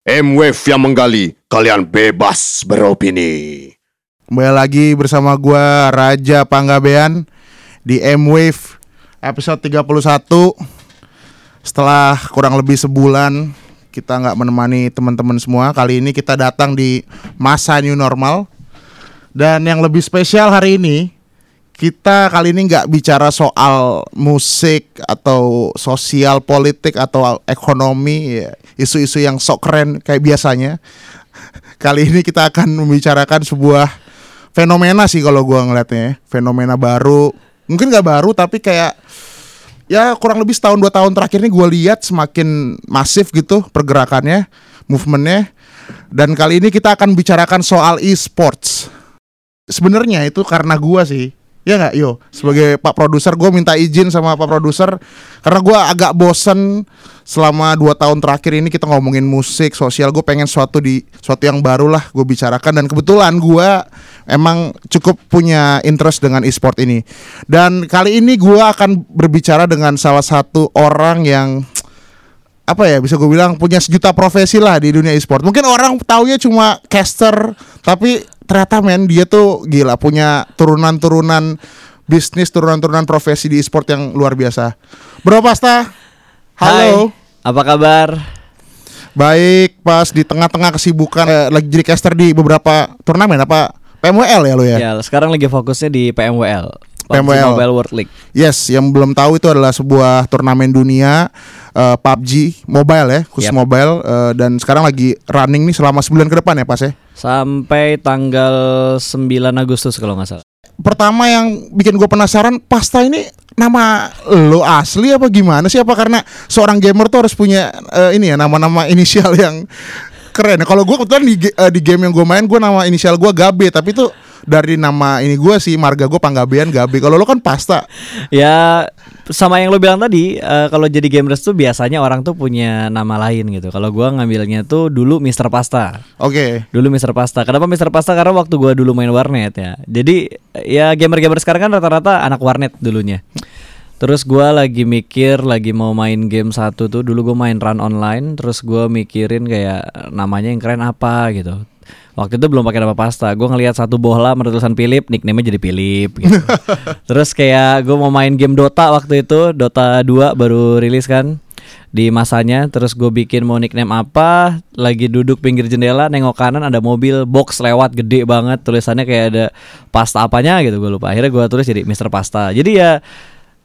M-Wave yang menggali, kalian bebas beropini. Kembali lagi bersama gua Raja Panggabean di M-Wave episode 31 Setelah kurang lebih sebulan kita nggak menemani teman-teman semua. Kali ini kita datang di masa new normal. Dan yang lebih spesial hari ini kita kali ini nggak bicara soal musik atau sosial politik atau ekonomi ya, isu-isu yang sok keren kayak biasanya. Kali ini kita akan membicarakan sebuah fenomena sih kalau gua ngeliatnya, ya. fenomena baru. Mungkin nggak baru tapi kayak ya kurang lebih setahun dua tahun terakhir ini gue lihat semakin masif gitu pergerakannya, movementnya. Dan kali ini kita akan bicarakan soal e-sports. Sebenarnya itu karena gua sih Ya nggak? Yo sebagai Pak produser gue minta izin sama Pak produser. Karena gue agak bosen selama dua tahun terakhir ini kita ngomongin musik sosial. Gue pengen suatu di suatu yang baru lah gue bicarakan. Dan kebetulan gue emang cukup punya interest dengan e-sport ini. Dan kali ini gue akan berbicara dengan salah satu orang yang apa ya bisa gue bilang punya sejuta profesi lah di dunia e-sport. Mungkin orang taunya cuma caster tapi ternyata men dia tuh gila punya turunan-turunan bisnis turunan-turunan profesi di e-sport yang luar biasa. Bro Pasta, halo. Hai, apa kabar? Baik, pas di tengah-tengah kesibukan eh, lagi jadi caster di beberapa turnamen apa PMWL ya lo ya? Ya, sekarang lagi fokusnya di PMWL. PMWL Mobile World League. Yes, yang belum tahu itu adalah sebuah turnamen dunia uh, PUBG mobile ya, khusus Yep. mobile uh, dan sekarang lagi running nih selama sebulan ke depan ya pas ya. Sampai tanggal 9 Agustus kalau nggak salah. pertama yang bikin gue penasaran pasta ini nama lo asli apa gimana sih apa karena seorang gamer tuh harus punya eh, ini ya nama-nama inisial yang keren kalau gue kebetulan di, eh, di game yang gue main gue nama inisial gue Gabe tapi itu dari nama ini gue sih marga gue Panggabean Gabe kalau lo kan pasta Ya sama yang lo bilang tadi, eh, kalau jadi gamers tuh biasanya orang tuh punya nama lain gitu. Kalau gua ngambilnya tuh dulu Mr. Pasta. oke Dulu Mr. Pasta. Kenapa Mr. Pasta? Karena waktu gua dulu main warnet ya. Jadi ya gamer-gamer sekarang kan rata-rata anak warnet dulunya. Terus gua lagi mikir lagi mau main game satu tuh dulu gua main run online terus gua mikirin kayak namanya yang keren apa gitu. Waktu itu belum pakai nama pasta, gue ngelihat satu bola bertulisan Philip, nickname-nya jadi Philip gitu. Terus kayak gue mau main game Dota waktu itu, Dota 2 baru rilis kan di masanya terus gue bikin mau nickname apa lagi duduk pinggir jendela nengok kanan ada mobil box lewat gede banget tulisannya kayak ada pasta apanya gitu gue lupa akhirnya gue tulis jadi Mr. Pasta jadi ya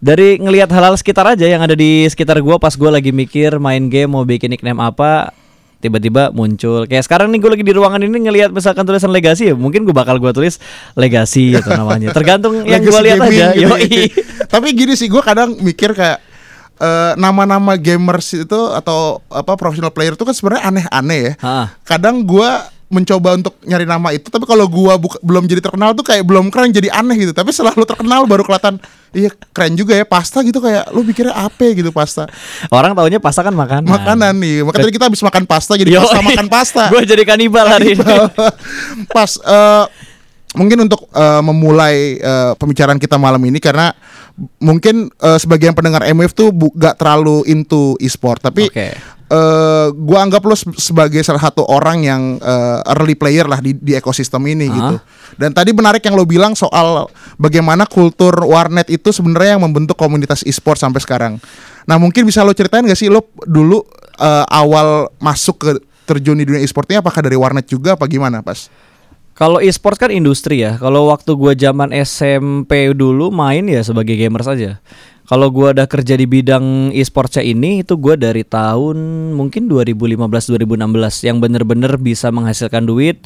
dari ngelihat hal-hal sekitar aja yang ada di sekitar gue pas gue lagi mikir main game mau bikin nickname apa tiba-tiba muncul kayak sekarang nih gue lagi di ruangan ini ngelihat misalkan tulisan legasi ya mungkin gue bakal gue tulis legasi gitu namanya tergantung yang gue lihat aja gitu. Yoi. tapi gini sih gue kadang mikir kayak eh, nama-nama gamers itu atau apa professional player itu kan sebenarnya aneh-aneh ya Ha. kadang gua mencoba untuk nyari nama itu tapi kalau gua buka- belum jadi terkenal tuh kayak belum keren jadi aneh gitu. Tapi setelah lu terkenal baru kelihatan iya keren juga ya pasta gitu kayak lu pikirnya apa gitu pasta. Orang taunya pasta kan makanan makanan nih makanya tadi kita habis makan pasta jadi pasta makan pasta. Gue jadi kanibal hari ini. pas eh, mungkin untuk eh, memulai eh, pembicaraan kita malam ini karena mungkin eh, sebagian pendengar MF tuh bu- gak terlalu into e-sport tapi Oke. Eh, gua anggap lo se- sebagai salah satu orang yang eh, early player lah di, di ekosistem ini Ah. gitu. Dan tadi menarik yang lo bilang soal bagaimana kultur warnet itu sebenarnya yang membentuk komunitas e-sport sampai sekarang. Nah mungkin bisa lo ceritain gak sih lo dulu eh, awal masuk ke terjun di dunia e-sportnya apakah dari warnet juga apa gimana pas? Kalau e-sport kan industri ya. Kalau waktu gua zaman SMP dulu main ya sebagai gamer saja. Kalau gua udah kerja di bidang e-sportsnya ini itu gua dari tahun mungkin 2015-2016 yang bener-bener bisa menghasilkan duit.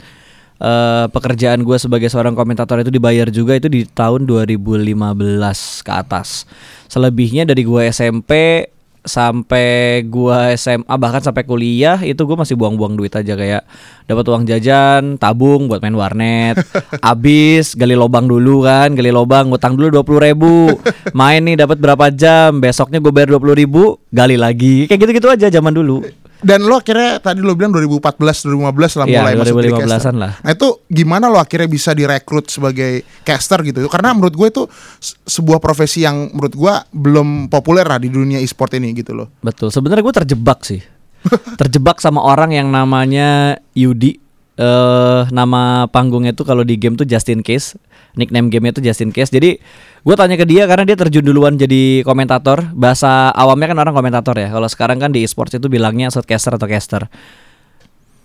Eh, pekerjaan gua sebagai seorang komentator itu dibayar juga itu di tahun 2015 ke atas. Selebihnya dari gua SMP sampai gua SMA bahkan sampai kuliah itu gua masih buang-buang duit aja kayak dapat uang jajan tabung buat main warnet abis gali lobang dulu kan gali lobang ngutang dulu dua puluh ribu main nih dapat berapa jam besoknya gue bayar dua puluh ribu gali lagi kayak gitu-gitu aja zaman dulu Dan lo akhirnya tadi lo bilang 2014 2015 lah Iya, mulai masuk jadi 2015-an caster. lah. Nah itu gimana lo akhirnya bisa direkrut sebagai caster gitu? Karena menurut gue itu se- sebuah profesi yang menurut gue belum populer lah di dunia e-sport ini gitu loh. betul sebenarnya gue terjebak sih terjebak sama orang yang namanya Yudi. Eh nama panggungnya tuh kalau di game tuh Justin Case. Nickname gamenya tuh Justin Case. Jadi gue tanya ke dia karena dia terjun duluan jadi komentator. Bahasa awamnya kan orang komentator ya. Kalau sekarang kan di esports itu bilangnya shotcaster atau caster.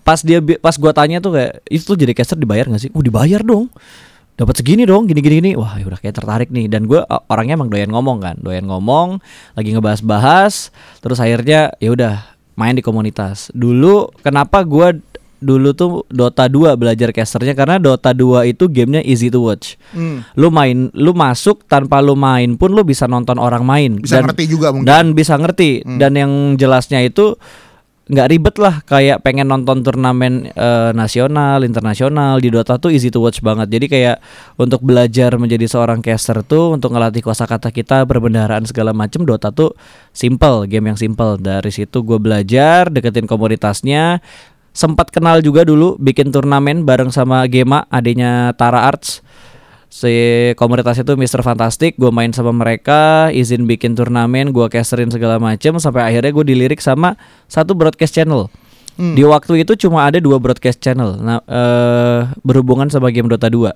Pas dia pas gua tanya tuh kayak itu tuh jadi caster dibayar gak sih? Oh dibayar dong. Dapat segini dong, gini gini gini. Wah, ya udah kayak tertarik nih. Dan gue orangnya emang doyan ngomong kan, doyan ngomong, lagi ngebahas-bahas. Terus akhirnya ya udah main di komunitas. Dulu kenapa gua dulu tuh Dota 2 belajar casternya karena Dota 2 itu gamenya easy to watch. Hmm. Lu main, lu masuk tanpa lu main pun lu bisa nonton orang main Bisa ngerti juga mungkin. dan bisa ngerti Hmm. dan yang jelasnya itu nggak ribet lah kayak pengen nonton turnamen eh, nasional internasional di Dota tuh easy to watch banget jadi kayak untuk belajar menjadi seorang caster tuh untuk ngelatih kosakata kita perbendaharaan segala macem Dota tuh simple game yang simple dari situ gue belajar deketin komunitasnya sempat kenal juga dulu bikin turnamen bareng sama Gema adanya Tara Arts si komunitas itu Mr. Fantastic gue main sama mereka izin bikin turnamen gue casterin segala macem sampai akhirnya gue dilirik sama satu broadcast channel Hmm. di waktu itu cuma ada dua broadcast channel nah eh, berhubungan sama game Dota 2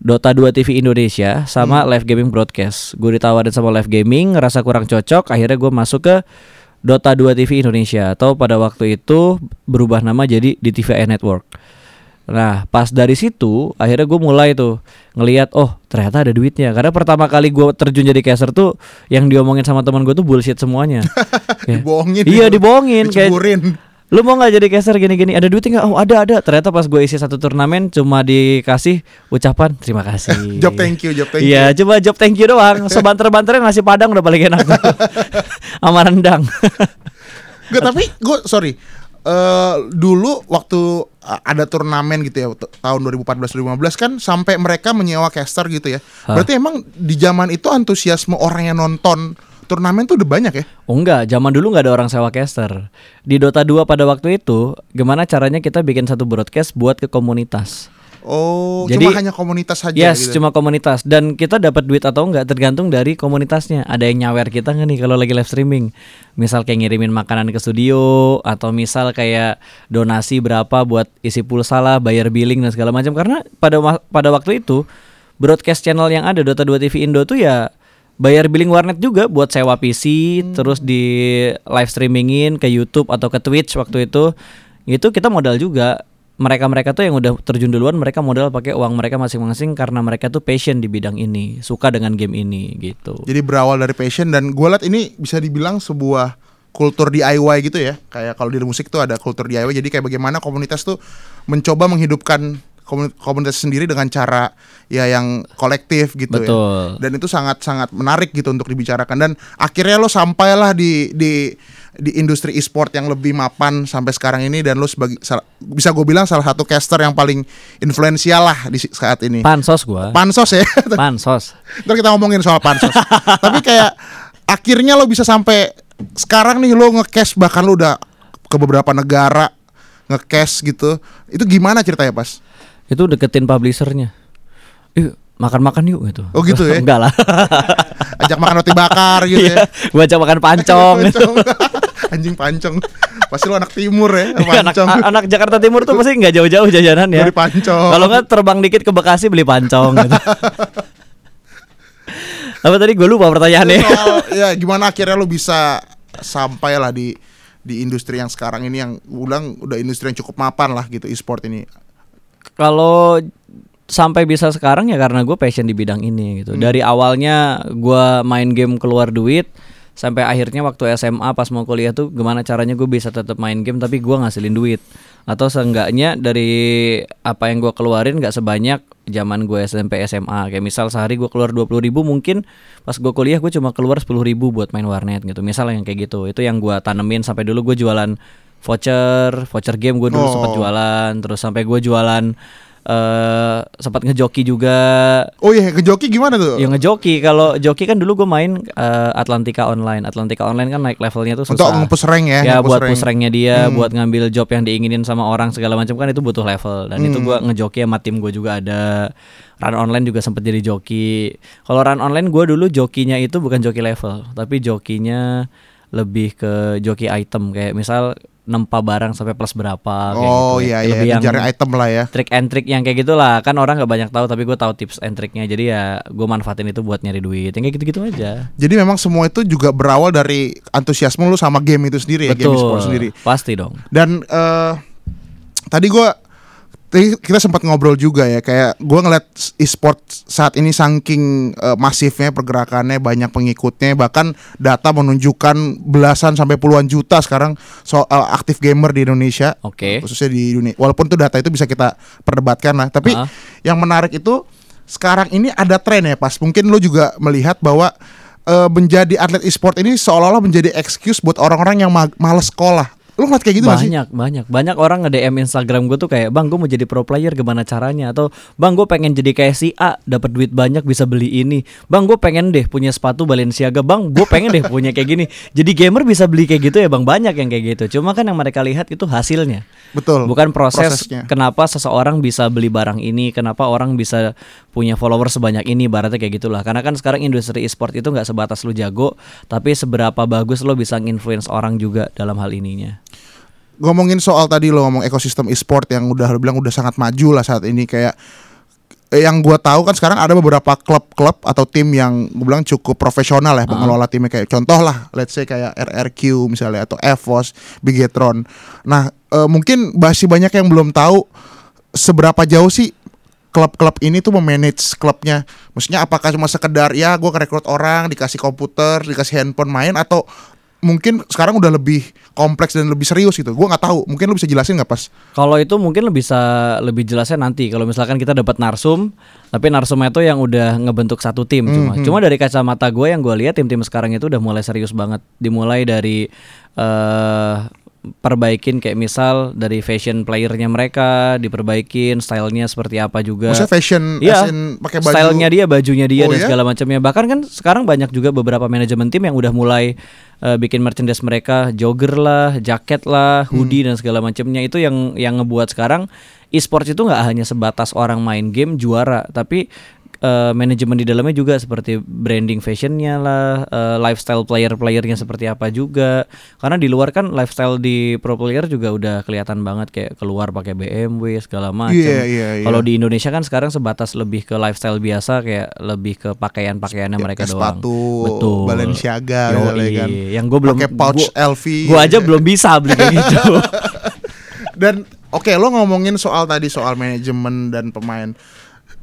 Dota 2 TV Indonesia sama live gaming broadcast gue ditawarin sama live gaming ngerasa kurang cocok akhirnya gue masuk ke Dota 2 TV Indonesia atau pada waktu itu berubah nama jadi di TVI Network Nah, pas dari situ akhirnya gue mulai tuh ngelihat oh ternyata ada duitnya. Karena pertama kali gue terjun jadi caster tuh yang diomongin sama teman gue tuh bullshit semuanya. Kayak, Dibohongin. Iya dibohongin kayak. Lu mau nggak jadi caster gini-gini ada duitnya nggak? Oh ada ada. Ternyata pas gue isi satu turnamen cuma dikasih ucapan terima kasih. Job thank you, job thank Iya, you. coba job thank you doang. Sebanter-banternya nasi padang udah paling enak. Sama rendang. Gak, tapi gue sorry. eh dulu waktu uh, ada turnamen gitu ya tahun 2014-2015 kan sampai mereka menyewa caster gitu ya. Berarti emang di zaman itu antusiasme orang yang nonton turnamen tuh udah banyak ya? Oh enggak, zaman dulu nggak ada orang sewa caster. Di Dota 2 pada waktu itu, gimana caranya kita bikin satu broadcast buat ke komunitas. Oh, Jadi- cuma hanya komunitas saja yes, gitu. cuma komunitas dan kita dapat duit atau enggak tergantung dari komunitasnya. Ada yang nyawer kita nggak nih kalau lagi live streaming. Misal kayak ngirimin makanan ke studio atau misal kayak donasi berapa buat isi pulsa lah, bayar billing dan segala macam karena pada pada waktu itu broadcast channel yang ada Dota 2 TV Indo tuh ya bayar billing warnet juga buat sewa PC terus di live streamingin ke YouTube atau ke Twitch waktu itu itu kita modal juga mereka-mereka tuh yang udah terjun duluan mereka modal pakai uang mereka masing-masing karena mereka tuh passion di bidang ini suka dengan game ini gitu Jadi berawal dari passion dan gue liat ini bisa dibilang sebuah kultur DIY gitu ya. Kayak kalau di musik tuh ada kultur DIY. Jadi kayak bagaimana komunitas tuh mencoba menghidupkan komunitas sendiri dengan cara ya yang kolektif gitu Betul. ya. Dan itu sangat-sangat menarik gitu untuk dibicarakan dan akhirnya lo sampailah di di di industri e-sport yang lebih mapan sampai sekarang ini dan lo sebagai bisa gue bilang salah satu caster yang paling influensial lah di saat ini. pansos gua Pansos ya. pansos Ntar kita ngomongin soal pansos. Tapi kayak akhirnya lo bisa sampai sekarang nih lo nge-cash bahkan lo udah ke beberapa negara nge-cash gitu. Itu gimana ceritanya pas? Itu deketin publishernya Ih, makan-makan yuk gitu Oh gitu ya? enggak lah Ajak makan roti bakar gitu Iya, ya. gua ajak makan pancong. Anjing pancong. Pasti lo anak timur ya, Iya, anak, anak Jakarta Timur tuh pasti nggak jauh-jauh jajanan ya. Beli pancong. Kalau nggak terbang dikit ke Bekasi beli pancong. gitu. Apa tadi gue lupa pertanyaannya. Soal ya gimana akhirnya lo bisa sampai lah di di industri yang sekarang ini yang ulang udah industri yang cukup mapan lah gitu e-sport ini. Kalau sampai bisa sekarang ya karena gue passion di bidang ini gitu. Dari awalnya gue main game keluar duit sampai akhirnya waktu SMA pas mau kuliah tuh gimana caranya gue bisa tetap main game tapi gue ngasilin duit. Atau seenggaknya dari apa yang gue keluarin nggak sebanyak zaman gue SMP SMA kayak misal sehari gue keluar 20.000 ribu mungkin pas gue kuliah gue cuma keluar 10.000 ribu buat main warnet gitu. Misal yang kayak gitu. Itu yang gue tanemin sampai dulu gue jualan voucher voucher game gue dulu Oh. sempat jualan terus sampai gue jualan eh sempat ngejoki juga. Oh iya, ke joki gimana tuh? yang ngejoki. Kalau joki kan dulu gue main eh, Atlantika Online. Atlantika Online kan naik levelnya tuh Untuk susah. nge-push rank ya, ya nge-push buat rank. push ranknya dia buat ngambil job yang diinginin sama orang segala macam kan itu butuh level. Dan itu gue ngejoki sama tim gue juga ada. Run online juga sempet jadi joki. Kalau run online gue dulu jokinya itu bukan joki level tapi jokinya lebih ke joki item. Kayak misal nempa barang sampai plus berapa kayak oh gitu. iya iya, Lebih yang item lah ya. trick and trick yang kayak gitulah kan orang nggak banyak tahu tapi gue tahu tips and tricknya jadi ya gue manfaatin itu buat nyari duit yang kayak gitu-gitu aja Jadi memang semua itu juga berawal dari antusiasme lu sama game itu sendiri ya, game e-sport sendiri. pasti dong Dan eh tadi gua tadi kita sempat ngobrol juga ya kayak gua ngeliat e-sport saat ini saking eh, masifnya pergerakannya banyak pengikutnya bahkan data menunjukkan belasan sampai puluhan juta sekarang soal aktif gamer di Indonesia. Oke. khususnya di dunia. Walaupun tuh data itu bisa kita perdebatkan lah. Tapi Ah. yang menarik itu sekarang ini ada tren ya pas. Mungkin lu juga melihat bahwa eh, menjadi atlet e-sport ini seolah-olah menjadi excuse buat orang-orang yang ma- males sekolah lu ngeliat kayak gitu gak sih? banyak banyak. Banyak orang nge DM Instagram gue tuh kayak bang gue mau jadi pro player gimana caranya? Atau bang gue pengen jadi kayak si A dapat duit banyak bisa beli ini. Bang gue pengen deh punya sepatu Balenciaga. Bang gue pengen deh punya kayak gini. Jadi gamer bisa beli kayak gitu ya bang? Banyak yang kayak gitu. Cuma kan yang mereka lihat itu hasilnya. Betul. bukan proses prosesnya. kenapa seseorang bisa beli barang ini kenapa orang bisa punya follower sebanyak ini baratnya kayak gitulah. Karena kan sekarang industri e-sport itu nggak sebatas lu jago tapi seberapa bagus lo bisa nginfluence orang juga dalam hal ininya ngomongin soal tadi lo ngomong ekosistem e-sport yang udah lo bilang udah sangat maju lah saat ini kayak eh, yang gua tahu kan sekarang ada beberapa klub-klub atau tim yang gue bilang cukup profesional ya pengelola timnya kayak contoh lah let's say kayak RRQ misalnya atau EVOS, Bigetron. Nah, eh, mungkin masih banyak yang belum tahu seberapa jauh sih klub-klub ini tuh memanage klubnya. Maksudnya apakah cuma sekedar ya gua ngerekrut orang, dikasih komputer, dikasih handphone main atau mungkin sekarang udah lebih kompleks dan lebih serius gitu. Gua nggak tahu. Mungkin lu bisa jelasin nggak pas? Kalau itu mungkin lebih bisa lebih jelasnya nanti. Kalau misalkan kita dapat narsum, tapi narsumnya itu yang udah ngebentuk satu tim cuma. Cuma dari kacamata gue yang gue lihat tim-tim sekarang itu udah mulai serius banget. Dimulai dari eh perbaikin kayak misal dari fashion playernya mereka diperbaikin stylenya seperti apa juga Maksudnya fashion as in pakai baju. stylenya dia, bajunya dia Oh, dan iya? segala macamnya. Bahkan kan sekarang banyak juga beberapa manajemen tim yang udah mulai eh, bikin merchandise mereka, jogger lah, jaket lah, hoodie dan segala macamnya. Itu yang yang ngebuat sekarang e-sports itu nggak hanya sebatas orang main game juara, tapi eh, manajemen di dalamnya juga seperti branding fashionnya lah, eh, lifestyle player-playernya seperti apa juga. Karena di luar kan lifestyle di pro player juga udah kelihatan banget kayak keluar pakai BMW segala macam. Iya, iya, iya. Kalau di Indonesia kan sekarang sebatas lebih ke lifestyle biasa kayak lebih ke pakaian-pakaiannya mereka Kayak doang. sepatu Betul. Balenciaga Yoi. misalnya kan. Yang gue belum pakai pouch gua, LV. Gua aja belum bisa beli kayak gitu. Dan oke lo ngomongin soal tadi soal manajemen dan pemain.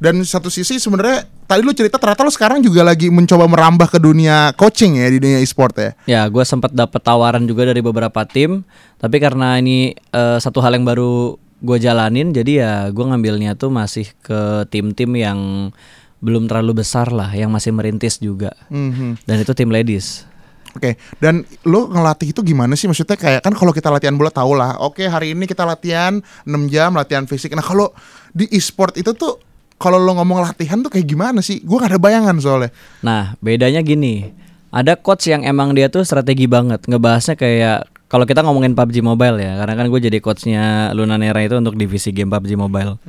Dan satu sisi sebenarnya tadi lu cerita ternyata lu sekarang juga lagi mencoba merambah ke dunia coaching ya di dunia e-sport ya. ya, gue sempat dapat tawaran juga dari beberapa tim, tapi karena ini eh, satu hal yang baru gue jalanin, jadi ya gue ngambilnya tuh masih ke tim-tim yang belum terlalu besar lah, yang masih merintis juga. Mhm. Dan itu tim ladies. Oke, dan lo ngelatih itu gimana sih? Maksudnya kayak kan kalau kita latihan bola tau lah. Oke, hari ini kita latihan 6 jam latihan fisik. Nah, kalau di e-sport itu tuh kalau lo ngomong latihan tuh kayak gimana sih? Gua gak ada bayangan soalnya. Nah, bedanya gini. Ada coach yang emang dia tuh strategi banget. Ngebahasnya kayak kalau kita ngomongin PUBG Mobile ya, karena kan gue jadi coachnya Luna Nera itu untuk divisi game PUBG Mobile.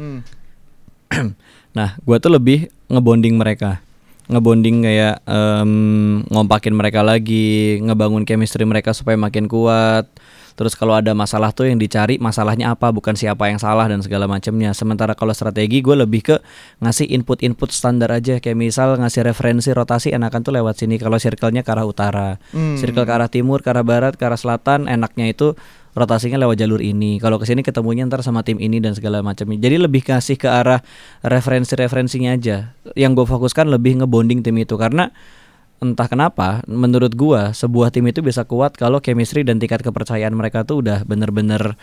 nah, gue tuh lebih ngebonding mereka, ngebonding kayak em, ngompakin mereka lagi, ngebangun chemistry mereka supaya makin kuat. Terus kalau ada masalah tuh yang dicari masalahnya apa, bukan siapa yang salah dan segala macamnya. Sementara kalau strategi gue lebih ke ngasih input-input standar aja, kayak misal ngasih referensi rotasi enakan tuh lewat sini. Kalau circle-nya ke arah utara, circle ke arah timur, ke arah barat, ke arah selatan, enaknya itu rotasinya lewat jalur ini. Kalau ke sini ketemunya ntar sama tim ini dan segala macamnya. Jadi lebih kasih ke arah referensi-referensinya aja. Yang gue fokuskan lebih ngebonding tim itu karena entah kenapa menurut gua sebuah tim itu bisa kuat kalau chemistry dan tingkat kepercayaan mereka tuh udah bener-bener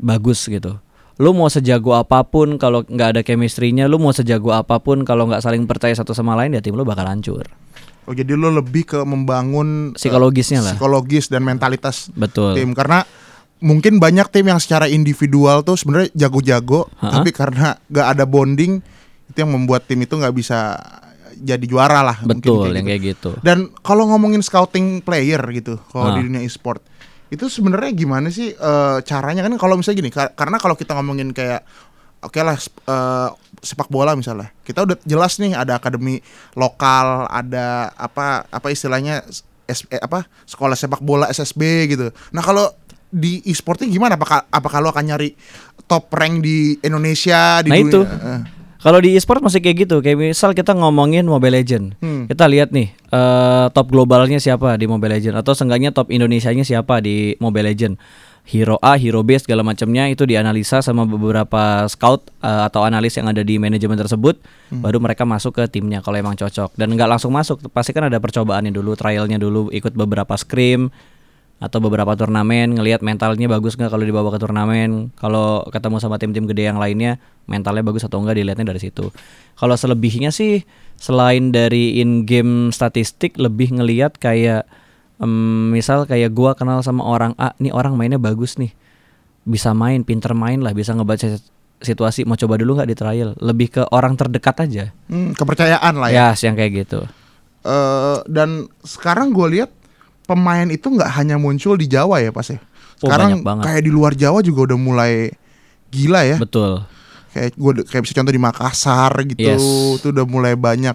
bagus gitu. Lu mau sejago apa pun kalau nggak ada chemistry-nya, lu mau sejago apa pun kalau nggak saling percaya satu sama lain ya tim lu bakal hancur. Oh, jadi lo lebih ke membangun eh, Psikologisnya lah. psikologis dan mentalitas Betul. tim karena mungkin banyak tim yang secara individual tuh sebenarnya jago-jago tapi karena gak ada bonding itu yang membuat tim itu nggak bisa jadi juara lah Betul kayak yang gitu. kayak gitu. dan kalau ngomongin scouting player gitu kalau Ah. di dunia e-sport itu sebenarnya gimana sih eh, caranya kan kalau misalnya gini ka- karena kalau kita ngomongin kayak oke lah sp- eh, sepak bola misalnya kita udah jelas nih ada akademi lokal ada apa apa istilahnya S- eh, apa sekolah sepak bola SSB gitu nah kalau di e-sportnya gimana? Apakah apakah lo akan nyari top rank di Indonesia di Nah, dunia? itu. Kalau di e-sport masih kayak gitu. Kayak misal kita ngomongin Mobile Legend. Hmm. Kita lihat nih eh, top globalnya siapa di Mobile Legend atau seenggaknya top Indonesianya siapa di Mobile Legend. Hero A, hero B segala macamnya itu dianalisa sama beberapa scout eh, atau analis yang ada di manajemen tersebut, Hmm. baru mereka masuk ke timnya kalau emang cocok. Dan nggak langsung masuk, pasti kan ada percobaannya dulu, trialnya dulu, ikut beberapa scrim atau beberapa turnamen ngelihat mentalnya bagus nggak kalau dibawa ke turnamen. Kalau ketemu sama tim-tim gede yang lainnya mentalnya bagus atau enggak dilihatnya dari situ. Kalau selebihnya sih selain dari in game statistik lebih ngelihat kayak em, misal kayak gua kenal sama orang A nih orang mainnya bagus nih. Bisa main pinter main lah bisa ngebaca situasi mau coba dulu nggak di trial? Lebih ke orang terdekat aja. Hmm, kepercayaan lah ya. ya yang kayak gitu. Eh, dan sekarang gue lihat pemain itu nggak hanya muncul di Jawa ya pas ya. Oh, Sekarang banget. kayak di luar Jawa juga udah mulai gila ya. betul Kayak gue kayak bisa contoh di Makassar gitu, Yes. itu udah mulai banyak.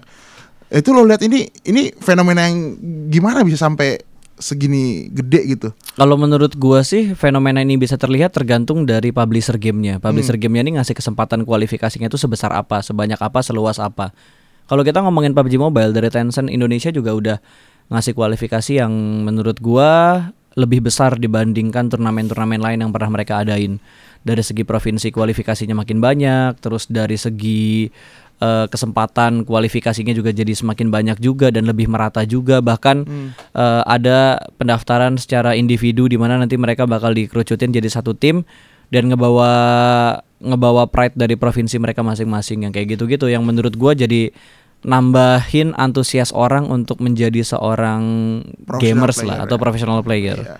Itu lo lihat ini ini fenomena yang gimana bisa sampai segini gede gitu. Kalau menurut gua sih fenomena ini bisa terlihat tergantung dari publisher gamenya. Publisher Hmm. gamenya ini ngasih kesempatan kualifikasinya itu sebesar apa, sebanyak apa, seluas apa. Kalau kita ngomongin PUBG Mobile dari Tencent Indonesia juga udah ngasih kualifikasi yang menurut gua lebih besar dibandingkan turnamen-turnamen lain yang pernah mereka adain. Dari segi provinsi kualifikasinya makin banyak, terus dari segi eh, kesempatan kualifikasinya juga jadi semakin banyak juga dan lebih merata juga. Bahkan eh, ada pendaftaran secara individu di mana nanti mereka bakal dikerucutin jadi satu tim dan ngebawa ngebawa pride dari provinsi mereka masing-masing yang kayak gitu-gitu. Yang menurut gua jadi nambahin antusias orang untuk menjadi seorang Professional gamers player, lah ya. atau professional player. Iya.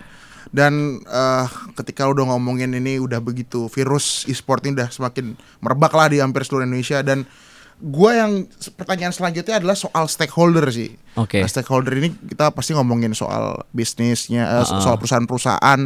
Dan eh, ketika udah ngomongin ini udah begitu virus e-sport ini udah semakin merebak lah di hampir seluruh Indonesia dan gua yang pertanyaan selanjutnya adalah soal stakeholder sih. Oke. Nah, stakeholder ini kita pasti ngomongin soal bisnisnya, eh, soal perusahaan-perusahaan,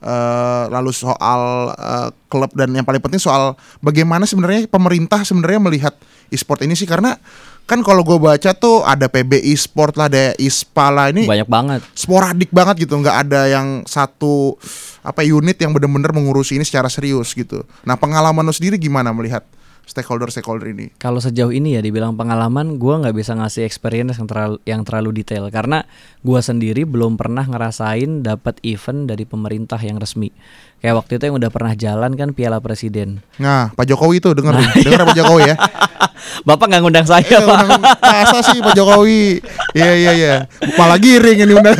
eh, lalu soal eh, klub dan yang paling penting soal bagaimana sebenarnya pemerintah sebenarnya melihat e-sport ini sih karena kan kalau gue baca tuh ada PB e-sport lah, ada ISPA lah ini Banyak banget. sporadik banget gitu nggak ada yang satu apa unit yang benar-benar mengurusi ini secara serius gitu nah pengalaman lo sendiri gimana melihat stakeholder stakeholder ini Kalau sejauh ini ya dibilang pengalaman, gua nggak bisa ngasih experience yang terlalu yang terlalu detail karena gua sendiri belum pernah ngerasain dapat event dari pemerintah yang resmi. Kayak waktu itu yang udah pernah jalan kan Piala Presiden. nah Pak Jokowi tuh denger denger Pak Jokowi ya? Bapak nggak ngundang saya, Eh, Pak. masa sih Pak Jokowi? Iya iya iya. Malah giring ini undang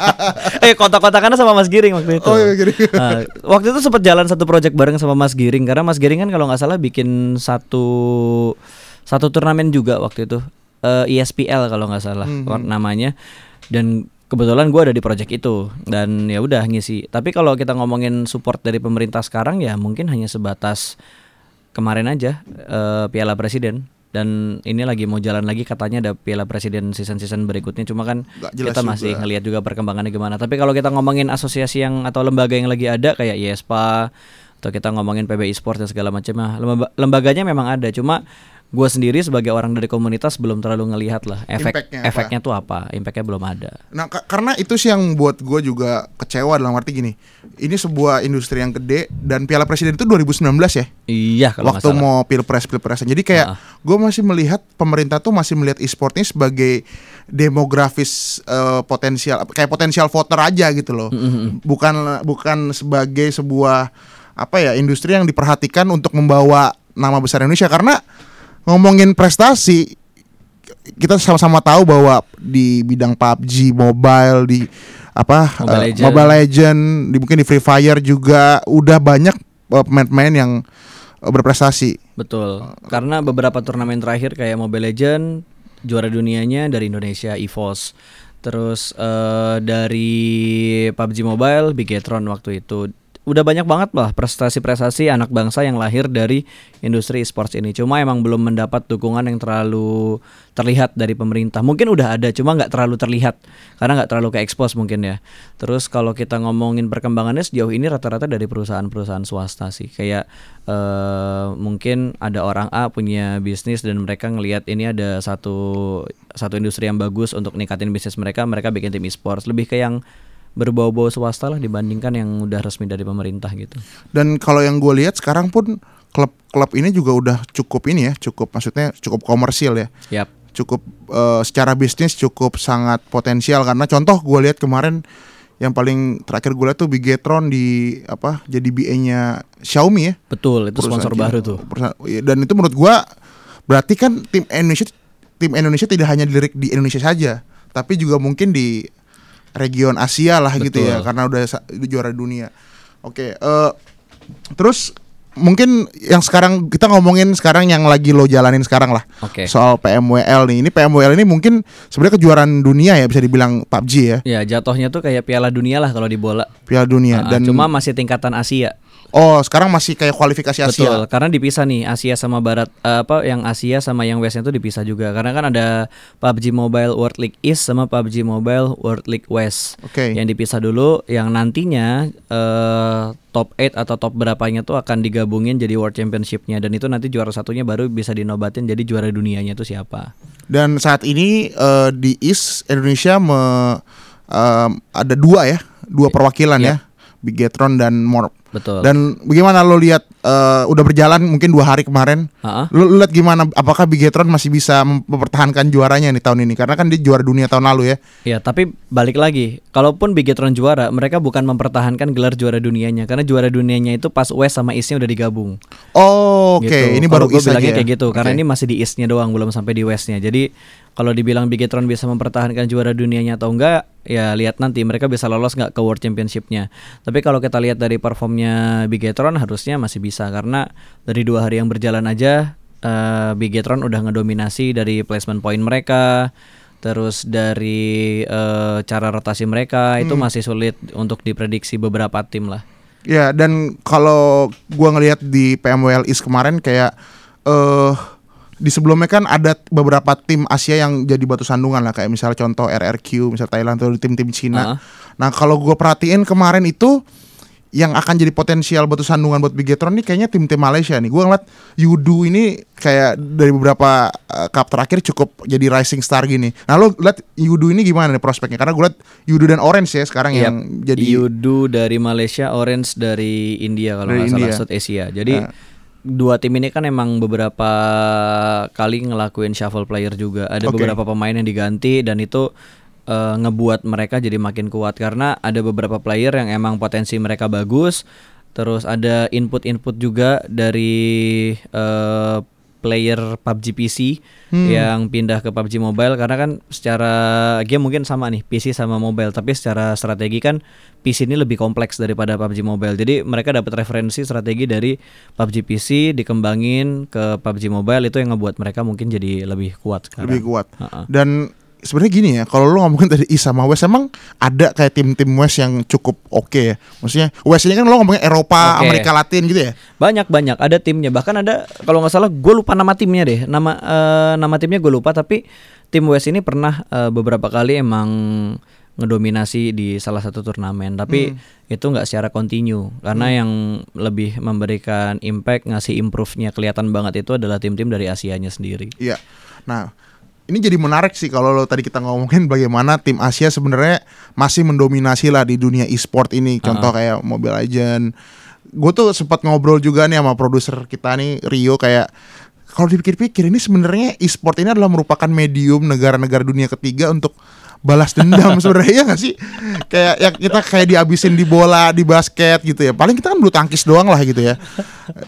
eh kontak-kontakannya sama Mas Giring waktu itu. Oh, iya, Giring. Nah, waktu itu sempat jalan satu project bareng sama Mas Giring. Karena Mas Giring kan kalau nggak salah bikin satu satu turnamen juga waktu itu. Eh, ISPL kalau nggak salah namanya. Dan kebetulan gua ada di project itu dan ya udah ngisi. Tapi kalau kita ngomongin support dari pemerintah sekarang ya mungkin hanya sebatas kemarin aja eh, Piala Presiden dan ini lagi mau jalan lagi katanya ada Piala Presiden season-season berikutnya cuma kan kita masih juga. ngelihat juga perkembangannya gimana. Tapi kalau kita ngomongin asosiasi yang atau lembaga yang lagi ada kayak IESPA atau kita ngomongin PBI Sport dan segala macam lembaga- lembaganya memang ada cuma gue sendiri sebagai orang dari komunitas belum terlalu ngelihat lah efek Impactnya apa? efeknya tuh apa impactnya belum ada Nah, ka- karena itu sih yang buat gue juga kecewa dalam arti gini. Ini sebuah industri yang gede dan Piala Presiden itu 2019 ya. iya kalau waktu mau pilpres pilpresan jadi kayak Ah. gue masih melihat pemerintah tuh masih melihat e-sport ini sebagai demografis eh, potensial kayak potensial voter aja gitu loh bukan bukan sebagai sebuah apa ya industri yang diperhatikan untuk membawa nama besar Indonesia karena ngomongin prestasi kita sama-sama tahu bahwa di bidang PUBG mobile di apa Mobile eh, Legend. Mobile Legend di mungkin di Free Fire juga udah banyak eh, pemain-pemain yang eh, berprestasi. Betul. Karena beberapa turnamen terakhir kayak Mobile Legend juara dunianya dari Indonesia EVOS. Terus eh, dari PUBG Mobile Bigetron waktu itu. Udah banyak banget lah prestasi-prestasi anak bangsa yang lahir dari industri esports ini. Cuma emang belum mendapat dukungan yang terlalu terlihat dari pemerintah. Mungkin udah ada, cuma nggak terlalu terlihat karena nggak terlalu ke expose mungkin ya. Terus kalau kita ngomongin perkembangannya sejauh ini rata-rata dari perusahaan-perusahaan swasta sih. Kayak eh, mungkin ada orang A punya bisnis dan mereka ngelihat ini ada satu satu industri yang bagus untuk ningkatin bisnis mereka, mereka bikin tim esports. Lebih ke yang berbau-bau swasta lah dibandingkan yang udah resmi dari pemerintah gitu. Dan kalau yang gue lihat sekarang pun klub-klub ini juga udah cukup ini ya, cukup maksudnya cukup komersil ya. Yap. Cukup eh, secara bisnis cukup sangat potensial karena contoh gue lihat kemarin yang paling terakhir gue lihat tuh Bigetron di apa jadi BA-nya Xiaomi ya. Betul, itu sponsor baru tuh. Iya, Dan itu menurut gua berarti kan tim Indonesia tim Indonesia tidak hanya dilirik di Indonesia saja, tapi juga mungkin di region Asia lah gitu ya Betul. karena udah juara dunia. Oke, eh terus mungkin yang sekarang kita ngomongin sekarang yang lagi lo jalanin sekarang lah. Oke. Soal PMWL nih. Ini PMWL ini mungkin sebenarnya kejuaraan dunia ya bisa dibilang PUBG ya, Ya, jatuhnya tuh kayak Piala Dunia lah kalau di bola. Piala Dunia Ah, dan cuma masih tingkatan Asia. Oh sekarang masih kayak kualifikasi Asia. Betul, karena dipisah nih Asia sama Barat eh, apa yang Asia sama yang Westnya itu dipisah juga. Karena kan ada PUBG Mobile World League East sama PUBG Mobile World League West. Oke. Yang dipisah dulu, yang nantinya eh, top 8 atau top berapanya tuh akan digabungin jadi World Championship-nya dan itu nanti juara satunya baru bisa dinobatin jadi juara dunianya itu siapa. Dan saat ini eh, di East Indonesia me, em, ada dua ya, dua perwakilan ya, Bigetron dan Morp. Betul. Dan bagaimana lo lihat eh, udah berjalan mungkin dua hari kemarin? Ha-ha. Lo lo lihat gimana? Apakah Bigetron masih bisa mem- mempertahankan juaranya nih tahun ini? Karena kan dia juara dunia tahun lalu ya. Ya, tapi balik lagi, kalaupun Bigetron juara, mereka bukan mempertahankan gelar juara dunianya karena juara dunianya itu pas West sama East-nya udah digabung. Oh, oke. gitu. Ini Kalau baru East aja. ya? kayak gitu karena Oke. ini masih di East-nya doang belum sampai di West-nya. Jadi kalau dibilang Bigetron bisa mempertahankan juara dunianya atau enggak, ya lihat nanti mereka bisa lolos nggak ke World Championship-nya. Tapi kalau kita lihat dari performnya Bigetron harusnya masih bisa karena dari dua hari yang berjalan aja eh, Bigetron udah ngedominasi dari placement point mereka. Terus dari eh, cara rotasi mereka itu Hmm. masih sulit untuk diprediksi beberapa tim lah. Ya, dan kalau gua ngelihat di PMWL East kemarin kayak eh di sebelumnya kan ada beberapa tim Asia yang jadi batu sandungan lah kayak misalnya contoh RRQ, misal Thailand atau tim-tim Cina. Ah. Nah, kalau gua perhatiin kemarin itu yang akan jadi potensial batu sandungan buat Bigetron nih kayaknya tim-tim Malaysia nih. Gua ngeliat Yudu ini kayak dari beberapa uh, cup terakhir cukup jadi rising star gini. Nah, lo lihat Yudu ini gimana nih prospeknya? Karena gue liat Yudu dan Orange ya sekarang Yap. yang jadi Yudu dari Malaysia, Orange dari India kalau nggak salah. South Asia. Jadi Nah. Dua tim ini kan emang beberapa kali ngelakuin shuffle player juga. Ada Oke. beberapa pemain yang diganti dan itu eh, ngebuat mereka jadi makin kuat karena ada beberapa player yang emang potensi mereka bagus. Terus ada input-input juga dari eh, player PUBG PC Hmm. yang pindah ke PUBG Mobile karena kan secara game mungkin sama nih PC sama mobile tapi secara strategi kan PC ini lebih kompleks daripada PUBG Mobile. Jadi mereka dapat referensi strategi dari PUBG PC dikembangin ke PUBG Mobile itu yang ngebuat mereka mungkin jadi lebih kuat sekarang. lebih kuat. Ha-ha. Dan sebenarnya gini ya, kalau lu ngomongin tadi East sama West emang ada kayak tim-tim West yang cukup oke ya. Maksudnya West ini kan lo ngomongin Eropa, Oke. Amerika Latin gitu ya. Banyak banyak ada timnya bahkan ada kalau nggak salah gue lupa nama timnya deh nama eh, nama timnya gue lupa tapi tim West ini pernah eh, beberapa kali emang ngedominasi di salah satu turnamen tapi itu nggak secara kontinu karena yang lebih memberikan impact ngasih improve-nya kelihatan banget itu adalah tim-tim dari Asianya sendiri. Iya. Nah, ini jadi menarik sih kalau lo tadi kita ngomongin bagaimana tim Asia sebenarnya masih mendominasi lah di dunia e-sport ini. Contoh kayak Mobile Legend. Gue tuh sempat ngobrol juga nih sama produser kita nih Rio kayak kalau dipikir-pikir ini sebenarnya e-sport ini adalah merupakan medium negara-negara dunia ketiga untuk balas dendam sebenarnya ya nggak sih? Kayak ya kita kayak dihabisin di bola di basket gitu ya. Paling kita kan bulu tangkis doang lah gitu ya.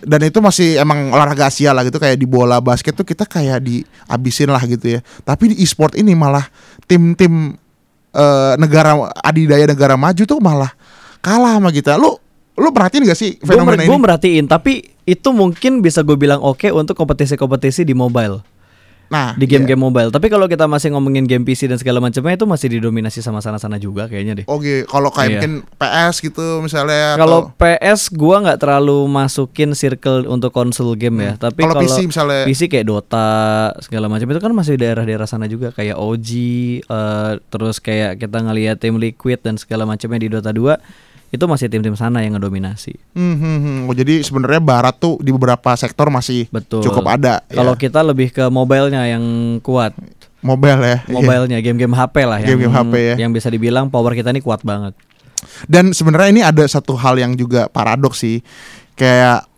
Dan itu masih emang olahraga Asia lah gitu kayak di bola basket tuh kita kayak dihabisin lah gitu ya. Tapi di e-sport ini malah tim-tim eh, negara adidaya negara maju tuh malah kalah sama kita. Lu lu perhatiin gak sih Gue fenomena ini? merhatiin tapi itu mungkin bisa gue bilang oke untuk kompetisi-kompetisi di mobile. Nah di iya. game-game mobile. Tapi kalau kita masih ngomongin game PC dan segala macamnya itu masih didominasi sama sana-sana juga kayaknya deh. Oke, kalau kayak Iya. mungkin PS gitu misalnya Kalau atau PS gua nggak terlalu masukin circle untuk konsol game ya, tapi Hmm. Kalau kalau PC misalnya- PC kayak Dota segala macam itu kan masih daerah-daerah sana juga kayak OG eh, terus kayak kita ngelihat tim Liquid dan segala macamnya di Dota 2 itu masih tim-tim sana yang ngedominasi. Hmm, hmm, hmm. Oh, jadi sebenarnya barat tuh di beberapa sektor masih Betul. cukup ada. Kalau ya. kita lebih ke mobile-nya yang kuat. mobile ya. Iya. Mobile-nya game-game HP lah yang Game-game HP ya. yang bisa dibilang power kita ini kuat banget. Dan sebenarnya ini ada satu hal yang juga paradoks sih. Kayak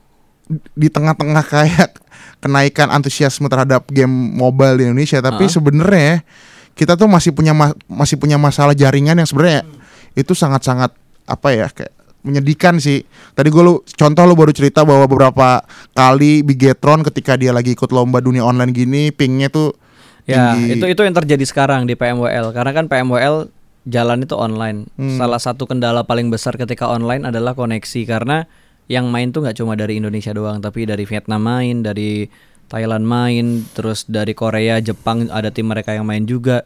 di tengah-tengah kayak kenaikan antusiasme terhadap game mobile di Indonesia, tapi Ah. sebenarnya kita tuh masih punya ma- masih punya masalah jaringan yang sebenarnya itu sangat-sangat apa ya kayak menyedihkan sih. Tadi gue lu contoh lu baru cerita bahwa beberapa kali Bigetron ketika dia lagi ikut lomba dunia online gini, pingnya tuh Ya, tinggi. itu itu yang terjadi sekarang di PMWL karena kan PMWL jalan itu online. Hmm. Salah satu kendala paling besar ketika online adalah koneksi karena yang main tuh nggak cuma dari Indonesia doang, tapi dari Vietnam main, dari Thailand main, terus dari Korea, Jepang ada tim mereka yang main juga.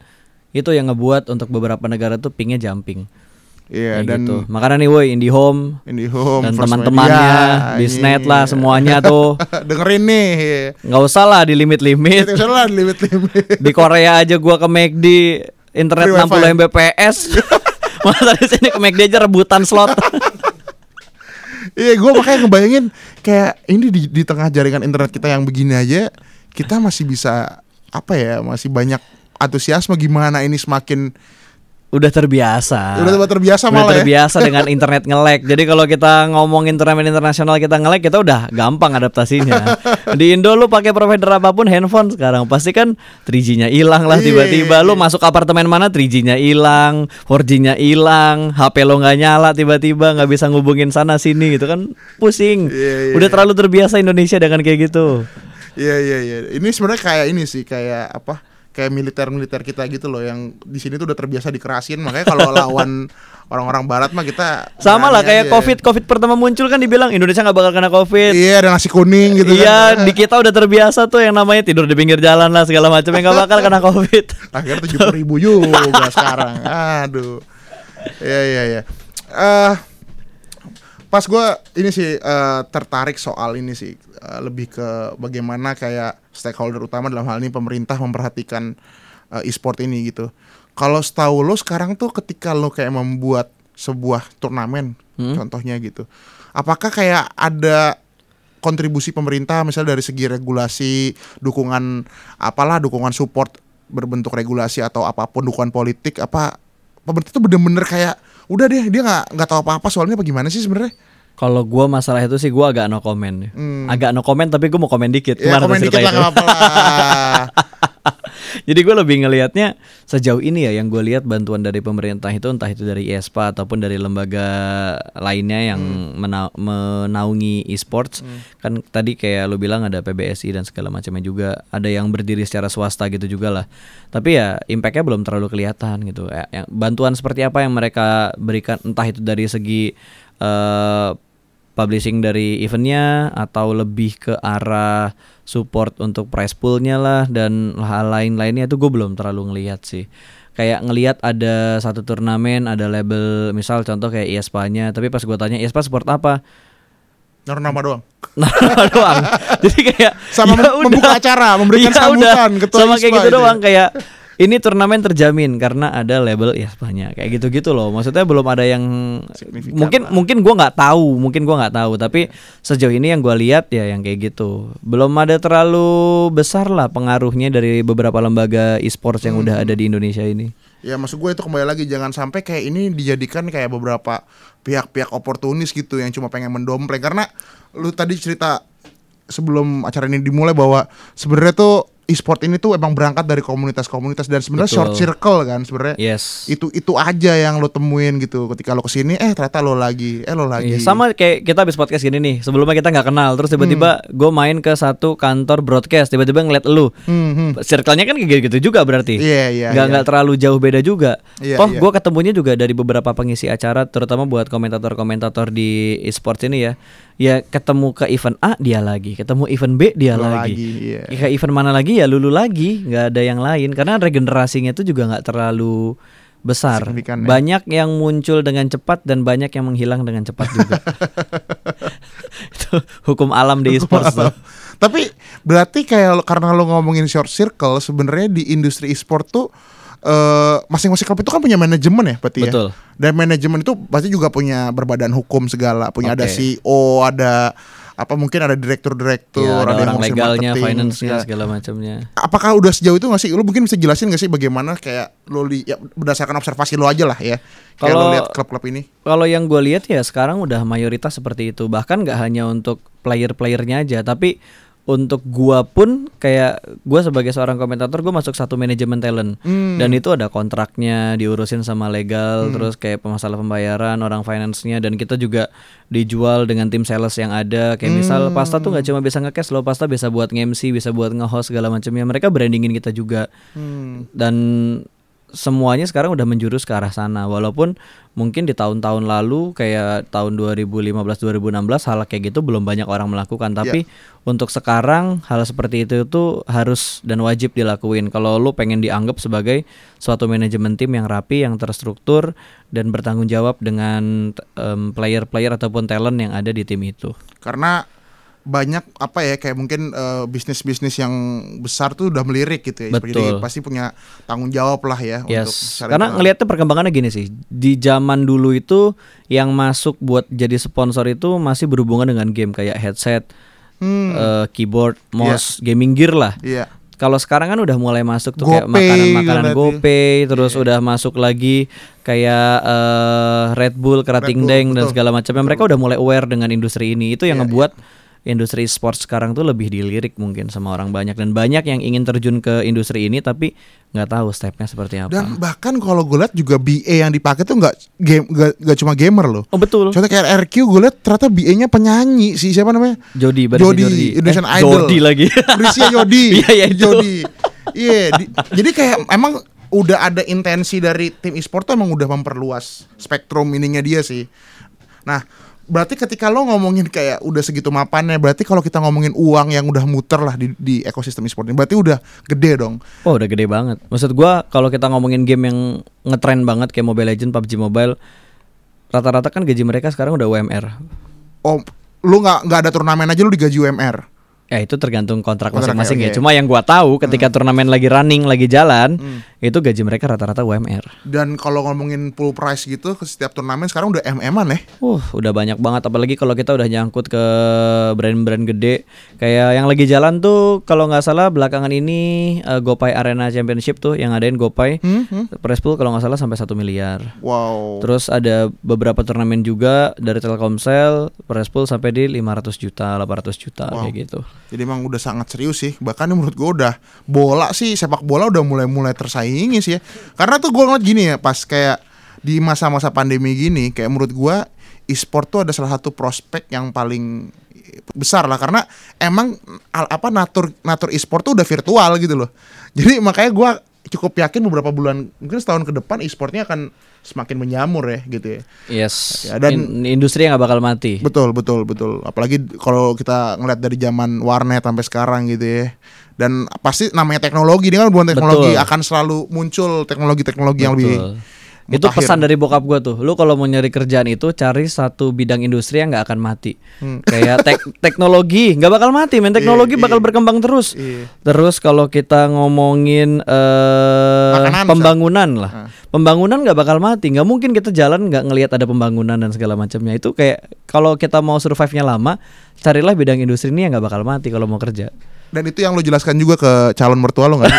Itu yang ngebuat untuk beberapa negara tuh pingnya jumping. Iya Kayak dan gitu. Makanya nih woi IndiHome IndiHome dan teman-temannya, ini. lah semuanya tuh. dengerin nih. nggak usah lah di limit-limit. Itu salah limit-limit. di Korea aja gua ke McD internet Free 60 wifi. Mbps masa di sini ke McD aja rebutan slot Iya, gue makanya ngebayangin kayak ini di, di tengah jaringan internet kita yang begini aja, kita masih bisa apa ya, masih banyak antusiasme gimana ini semakin udah terbiasa udah udah terbiasa udah malah ya. terbiasa dengan internet nge-lag. Jadi kalau kita ngomongin turnamen internasional kita nge-lag kita udah gampang adaptasinya. Di Indo lu pakai provider apa pun handphone sekarang pasti kan 3G-nya hilang lah Iya, tiba-tiba lu iya. masuk apartemen mana 3G-nya hilang, 4G-nya hilang, HP lo nggak nyala tiba-tiba nggak bisa ngubungin sana sini gitu kan pusing. Iya, udah terlalu terbiasa Indonesia dengan kayak gitu. Iya iya iya. Ini sebenarnya kayak ini sih kayak apa? Kayak militer-militer kita gitu loh yang di sini tuh udah terbiasa dikerasin makanya kalau lawan orang-orang barat mah kita Sama lah kayak aja. COVID COVID pertama muncul kan dibilang Indonesia nggak bakal kena COVID. Iya, ada nasi kuning gitu iya, kan. di kita udah terbiasa tuh yang namanya tidur di pinggir jalan lah segala macam yang nggak bakal kena COVID. Akhirnya tujuh ribu juga sekarang. Aduh. Iya iya iya. Eh pas gue ini sih eh, tertarik soal ini sih eh, lebih ke bagaimana kayak stakeholder utama dalam hal ini pemerintah memperhatikan eh, e-sport ini gitu. Kalau setahu lo sekarang tuh ketika lo kayak membuat sebuah turnamen, contohnya gitu, apakah kayak ada kontribusi pemerintah misalnya dari segi regulasi, dukungan apalah, dukungan support berbentuk regulasi atau apa pun dukungan politik apa pemerintah tuh bener-bener kayak udah deh dia nggak nggak tahu apa-apa soalnya apa gimana sih sebenarnya? Kalau gua masalah itu sih gua agak no comment. Hmm. Agak no comment tapi gua mau komen dikit. Ya komen dikit lah. Jadi gue lebih ngelihatnya sejauh ini ya yang gue lihat bantuan dari pemerintah itu entah itu dari IESPA ataupun dari lembaga lainnya yang mena- menaungi e-sports. Kan tadi kayak lo bilang ada PBSI dan segala macamnya juga ada yang berdiri secara swasta gitu juga lah. Tapi ya impactnya belum terlalu kelihatan gitu. Ya, bantuan seperti apa yang mereka berikan entah itu dari segi eh, publishing dari eventnya atau lebih ke arah support untuk prize poolnya lah dan hal lain-lainnya itu gue belum terlalu ngelihat sih kayak ngelihat ada satu turnamen ada label misal contoh kayak IESPA-nya tapi pas gue tanya IESPA support apa Naruh nama doang. nah doang jadi kayak Sama ya mem- membuka udah. acara, memberikan Ya sambutan udah. ketua sama kayak ISPA gitu itu ya. doang kayak ini turnamen terjamin karena ada label IESPA-nya kayak gitu-gitu loh. Maksudnya belum ada yang Signifikan mungkin lah. mungkin gua nggak tahu mungkin gua nggak tahu. Tapi sejauh ini yang gua lihat ya yang kayak gitu. Belum ada terlalu besar lah pengaruhnya dari beberapa lembaga e-sports yang udah ada di Indonesia ini. Ya maksud gue itu kembali lagi jangan sampai kayak ini dijadikan kayak beberapa pihak-pihak oportunis gitu yang cuma pengen mendompleng. Karena lu tadi cerita sebelum acara ini dimulai bahwa sebenarnya tuh e-sport ini tuh emang berangkat dari komunitas-komunitas dan sebenarnya short circle kan sebenarnya. Yes. Itu itu aja yang lo temuin gitu. Ketika lo ke sini eh ternyata lo lagi eh lo lagi. Iya, sama kayak kita habis podcast gini nih. Sebelumnya kita nggak kenal terus tiba-tiba gue main ke satu kantor broadcast. Tiba-tiba ngeliat lu. Hmm, hmm. circle-nya kan kayak gitu juga berarti. Iya, iya, nggak iya. nggak terlalu jauh beda juga. Toh iya. gue ketemunya juga dari beberapa pengisi acara terutama buat komentator-komentator di e-sports ini ya. Ya ketemu ke event A dia lagi. Ketemu event B dia Lo lagi, lagi, iya. ke event mana lagi ya lulu lagi nggak ada yang lain karena regenerasinya itu juga nggak terlalu besar Signifikan ya. banyak yang muncul dengan cepat dan banyak yang menghilang dengan cepat juga itu hukum alam di e-sports tuh. Tapi berarti kayak karena lo ngomongin short circle sebenarnya di industri e-sport tuh eh, masing-masing klub itu kan punya manajemen ya berarti Betul. ya. Dan manajemen itu pasti juga punya berbadan hukum segala, punya ada Oke. CEO, ada apa mungkin ada direktur-direktur, Ya, ada, yang orang ngurusin legalnya, finance-nya ya. segala macamnya. Apakah udah sejauh itu nggak sih? Lu mungkin bisa jelasin gak sih bagaimana kayak lo li, ya, berdasarkan observasi lo aja lah ya. Kalau- lihat klub-klub ini. Kalau yang gue lihat ya sekarang udah mayoritas seperti itu. Bahkan nggak hanya untuk player-playernya aja, tapi untuk gua pun kayak gua sebagai seorang komentator gue masuk satu manajemen talent Hmm. dan itu ada kontraknya diurusin sama legal terus kayak masalah pembayaran orang finance-nya dan kita juga dijual dengan tim sales yang ada kayak misal Hmm. pasta tuh nggak cuma bisa nge-cash loh pasta bisa buat nge-MC bisa buat nge-host segala macamnya mereka brandingin kita juga Hmm. dan semuanya sekarang udah menjurus ke arah sana. Walaupun mungkin di tahun-tahun lalu kayak tahun 2015 2016 hal kayak gitu belum banyak orang melakukan. Tapi untuk sekarang hal seperti itu tuh harus dan wajib dilakuin. Kalau lu pengen dianggap sebagai suatu manajemen tim yang rapi yang terstruktur dan bertanggung jawab dengan player-player ataupun talent yang ada di tim itu. Karena banyak apa ya kayak mungkin eh, bisnis-bisnis yang besar tuh udah melirik gitu ya. Jadi Betul. pasti punya tanggung jawab lah ya untuk Yes, cari karena ngelihatnya perkembangannya gini sih. Di zaman dulu itu yang masuk buat jadi sponsor itu masih berhubungan dengan game kayak headset, Hmm. eh, keyboard, mouse, gaming gear lah. Iya. Kalau sekarang kan udah mulai masuk tuh kayak makanan-makanan. GoPay, terus udah masuk lagi kayak eh, Red Bull, Kerating Bull, Deng dan segala macamnya. Mereka udah mulai aware dengan industri ini. Itu yang Iya, ngebuat industri sports sekarang tuh lebih dilirik mungkin sama orang banyak dan banyak yang ingin terjun ke industri ini tapi nggak tahu stepnya seperti apa. Dan bahkan kalau gue lihat juga BA yang dipakai tuh nggak game nggak cuma gamer loh. oh betul. Contoh kayak RQ gue lihat ternyata BA-nya penyanyi si siapa namanya? Jody, Jody, Jody. Indonesian Eh, Idol. Jody lagi. Prisia Jody. Iya, iya. Jody. Iya, di- jadi kayak emang udah ada intensi dari tim e-sport tuh emang udah memperluas spektrum ininya dia sih. Nah, berarti ketika lo ngomongin kayak udah segitu mapannya, berarti kalau kita ngomongin uang yang udah muter lah di, di ekosistem e-sport ini, berarti udah gede dong. Oh udah gede banget. Maksud gua kalau kita ngomongin game yang ngetren banget kayak Mobile Legend, PUBG Mobile, rata-rata kan gaji mereka sekarang udah UMR. Oh, lu nggak nggak ada turnamen aja lu digaji UMR. Ya itu tergantung kontrak masing-masing ya. Cuma yang gua tahu ketika turnamen lagi running, lagi jalan, itu gaji mereka rata-rata UMR. Dan kalau ngomongin full price gitu ke setiap turnamen sekarang udah MM-an ya. Uh, udah banyak banget apalagi kalau kita udah nyangkut ke brand-brand gede. Kayak yang lagi jalan tuh kalau nggak salah belakangan ini eh, GoPay Arena Championship tuh yang ngadain GoPay. Hmm, hmm. Prize pool kalau nggak salah sampai satu miliar. Wow. Terus ada beberapa turnamen juga dari Telkomsel, prize pool sampai di 500 juta, 800 juta Wow. kayak gitu. Jadi emang udah sangat serius sih. Bahkan menurut gue udah bola sih sepak bola udah mulai-mulai tersaingi sih ya. Karena tuh gue ngeliat gini ya pas kayak di masa-masa pandemi gini kayak menurut gue e-sport tuh ada salah satu prospek yang paling besar lah karena emang apa natur natur e-sport tuh udah virtual gitu loh. Jadi makanya gue cukup yakin beberapa bulan mungkin setahun ke depan e-sportnya akan semakin menyamur ya gitu ya. Yes. Ya, dan- In- industri yang nggak bakal mati. Betul, betul, betul. Apalagi kalau kita ngeliat dari zaman warnet sampai sekarang gitu ya. Dan pasti namanya teknologi, ini kan bukan teknologi Betul. akan selalu muncul teknologi-teknologi yang lebih. Itu mutakhir. pesan dari bokap gua tuh. Lu kalau mau nyari kerjaan itu cari satu bidang industri yang nggak akan mati. Kayak tek- teknologi nggak bakal mati, men. Teknologi Hmm. Iya, bakal iya. berkembang terus. Iya. Terus kalau kita ngomongin eh Makanan, pembangunan lah, Ah. pembangunan nggak bakal mati. Nggak mungkin kita jalan nggak ngelihat ada pembangunan dan segala macamnya. Itu kayak kalau kita mau survive-nya lama, carilah bidang industri ini yang nggak bakal mati kalau mau kerja. Dan itu yang lo jelaskan juga ke calon mertua lo nggak?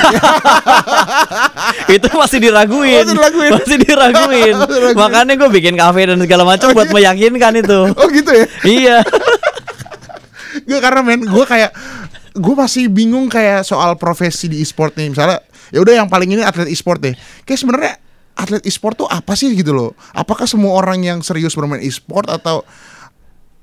itu masih diraguin, Masih diraguin. masih diraguin. Masih diraguin. Makanya gue bikin kafe dan segala macam buat meyakinkan itu. oh gitu ya? iya. Gue karena men, gue kayak gue masih bingung kayak soal profesi di e-sport nih. Misalnya, ya udah yang paling ini atlet e-sport deh. Kayak sebenarnya atlet e-sport tuh apa sih gitu loh? Apakah semua orang yang serius bermain e-sport atau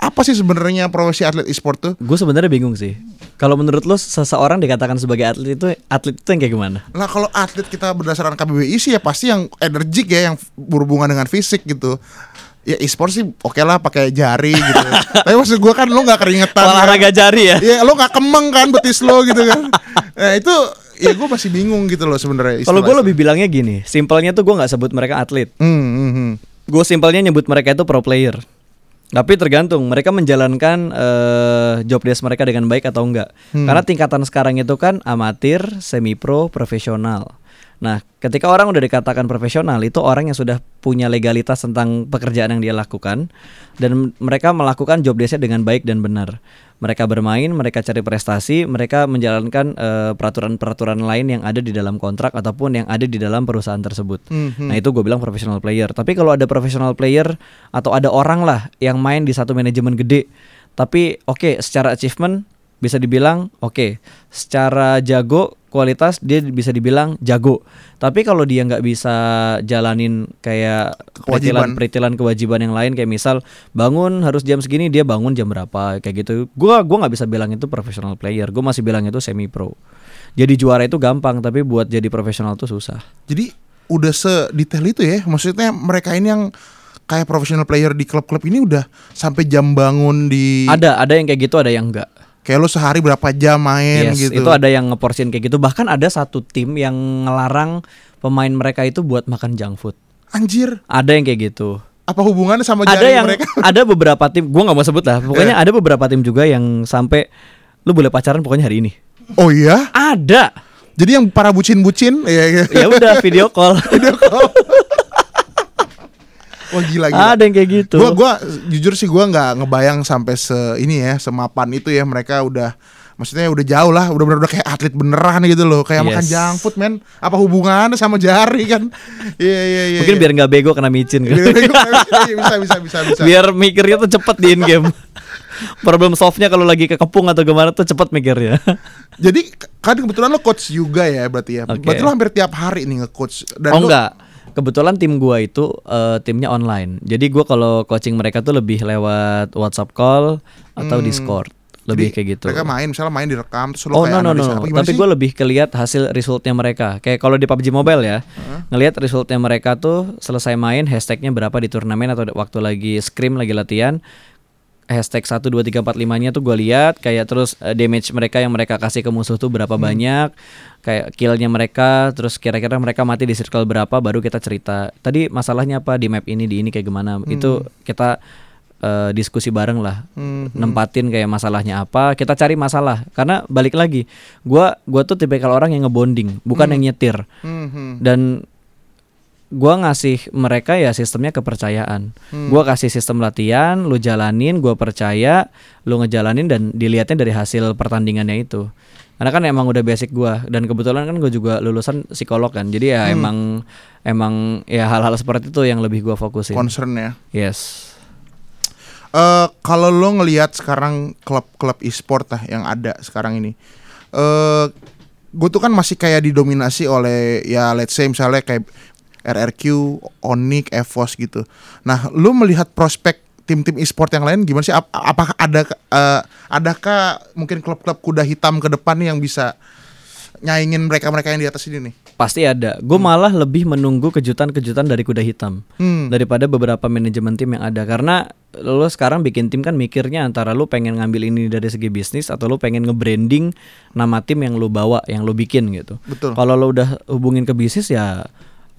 apa sih sebenarnya profesi atlet e-sport tuh? Gue sebenarnya bingung sih. Kalau menurut lo seseorang dikatakan sebagai atlet itu atlet itu yang kayak gimana? Lah kalau atlet kita berdasarkan KBBI sih ya pasti yang energik ya yang berhubungan dengan fisik gitu. Ya e-sport sih oke lah pakai jari gitu. Tapi maksud gua kan lo nggak keringetan. Olahraga kan. jari ya. Iya lo nggak kemeng kan betis lo gitu kan. Nah itu ya gue masih bingung gitu loh sebenarnya. Kalau gue lebih bilangnya gini, simpelnya tuh gue nggak sebut mereka atlet. Hmm, hmm, hmm. Gue simpelnya nyebut mereka itu pro player. Tapi tergantung mereka menjalankan eh, job desk mereka dengan baik atau enggak. Karena tingkatan sekarang itu kan amatir, semi pro, profesional. Nah, ketika orang udah dikatakan profesional, itu orang yang sudah punya legalitas tentang pekerjaan yang dia lakukan dan mereka melakukan job desk dengan baik dan benar. Mereka bermain, mereka cari prestasi, mereka menjalankan eh, peraturan-peraturan lain yang ada di dalam kontrak ataupun yang ada di dalam perusahaan tersebut. Mhm. Nah, itu gue bilang professional player. Tapi kalau ada professional player atau ada orang lah yang main di satu manajemen gede, tapi oke secara achievement bisa dibilang oke, secara jago kualitas dia bisa dibilang jago. Tapi kalau dia nggak bisa jalanin kayak Kewajiban. peritilan kewajiban yang lain kayak misal bangun harus jam segini dia bangun jam berapa kayak gitu. Gua gua nggak bisa bilang itu professional player. Gue masih bilang itu semi pro. Jadi juara itu gampang tapi buat jadi profesional tuh susah. Jadi udah sedetail itu ya. Maksudnya mereka ini yang kayak professional player di klub-klub ini udah sampai jam bangun di Ada ada yang kayak gitu, ada yang enggak. Kayak lo sehari berapa jam main Yes, gitu. itu ada yang ngeporsin kayak gitu. Bahkan ada satu tim yang ngelarang pemain mereka itu buat makan junk food. Anjir, Ada yang kayak gitu. apa hubungannya sama Ada yang mereka? ada beberapa tim, gua nggak mau sebut lah. Pokoknya ada beberapa tim juga yang sampai lu boleh pacaran pokoknya hari ini. Oh iya? Ada. Jadi yang para bucin-bucin ya, ya. Ya udah video call. Video call. Wah gila gila. ada yang kayak gitu. Gua gua jujur sih gua nggak ngebayang sampai se ini ya, semapan itu ya mereka udah maksudnya udah jauh lah, udah bener udah kayak atlet beneran gitu loh, kayak makan Yes. junk food men. Apa hubungannya sama jari kan? Iya iya iya. Mungkin iya. biar nggak bego kena micin kan. Biar- bisa bisa bisa bisa. biar mikirnya tuh cepet di in game. Problem solve-nya kalau lagi kekepung atau gimana tuh cepet mikirnya. Jadi kan kebetulan lo coach juga ya berarti ya. Oke. Berarti lo hampir tiap hari nih nge-coach dan oh lo- enggak. Kebetulan tim gua itu eh, timnya online. Jadi gua kalau coaching mereka tuh lebih lewat WhatsApp call atau Discord. Lebih Jadi kayak gitu. Mereka main misalnya main direkam terus lo Oh kayak no no no, no. tapi gue lebih kelihat hasil resultnya mereka. Kayak kalau di PUBG Mobile ya, ngelihat resultnya mereka tuh selesai main hashtagnya berapa di turnamen atau waktu lagi scrim lagi latihan, hashtag 1 2 3 4 5 nya tuh gue lihat. Kayak terus eh, damage mereka yang mereka kasih ke musuh tuh berapa Hmm. banyak, kayak killnya mereka, terus kira-kira mereka mati di circle berapa, baru kita cerita. Tadi masalahnya apa di map ini di ini kayak gimana? Itu kita eh, diskusi bareng lah. Hmm, nempatin kayak masalahnya apa. Kita cari masalah. Karena balik lagi gua gua tuh tipikal orang yang ngebonding bukan yang nyetir. Hmm, hmm. dan gua ngasih mereka ya sistemnya kepercayaan Hmm. gua kasih sistem latihan lu jalanin gua percaya lu ngejalanin dan dilihatnya dari hasil pertandingannya itu karena kan emang udah basic gua dan kebetulan kan gue juga lulusan psikolog kan jadi ya Hmm. emang emang ya hal-hal seperti itu yang lebih gua fokusin concern ya. yes Eh kalau lo ngelihat sekarang klub-klub e-sport lah yang ada sekarang ini, eh gue tuh kan masih kayak didominasi oleh ya let's say misalnya kayak RRQ, Onyx, EVOS gitu. Nah, lo melihat prospek tim-tim e-sport yang lain gimana sih? Ap- apakah ada eh, adakah mungkin klub-klub kuda hitam ke depan nih yang bisa nyaingin mereka-mereka yang di atas ini nih? Pasti ada. Gue malah lebih menunggu kejutan-kejutan dari kuda hitam Hmm. daripada beberapa manajemen tim yang ada. Karena lo sekarang bikin tim kan mikirnya antara lo pengen ngambil ini dari segi bisnis atau lo pengen nge-branding nama tim yang lo bawa, yang lo bikin gitu. Betul. Kalau lo udah hubungin ke bisnis ya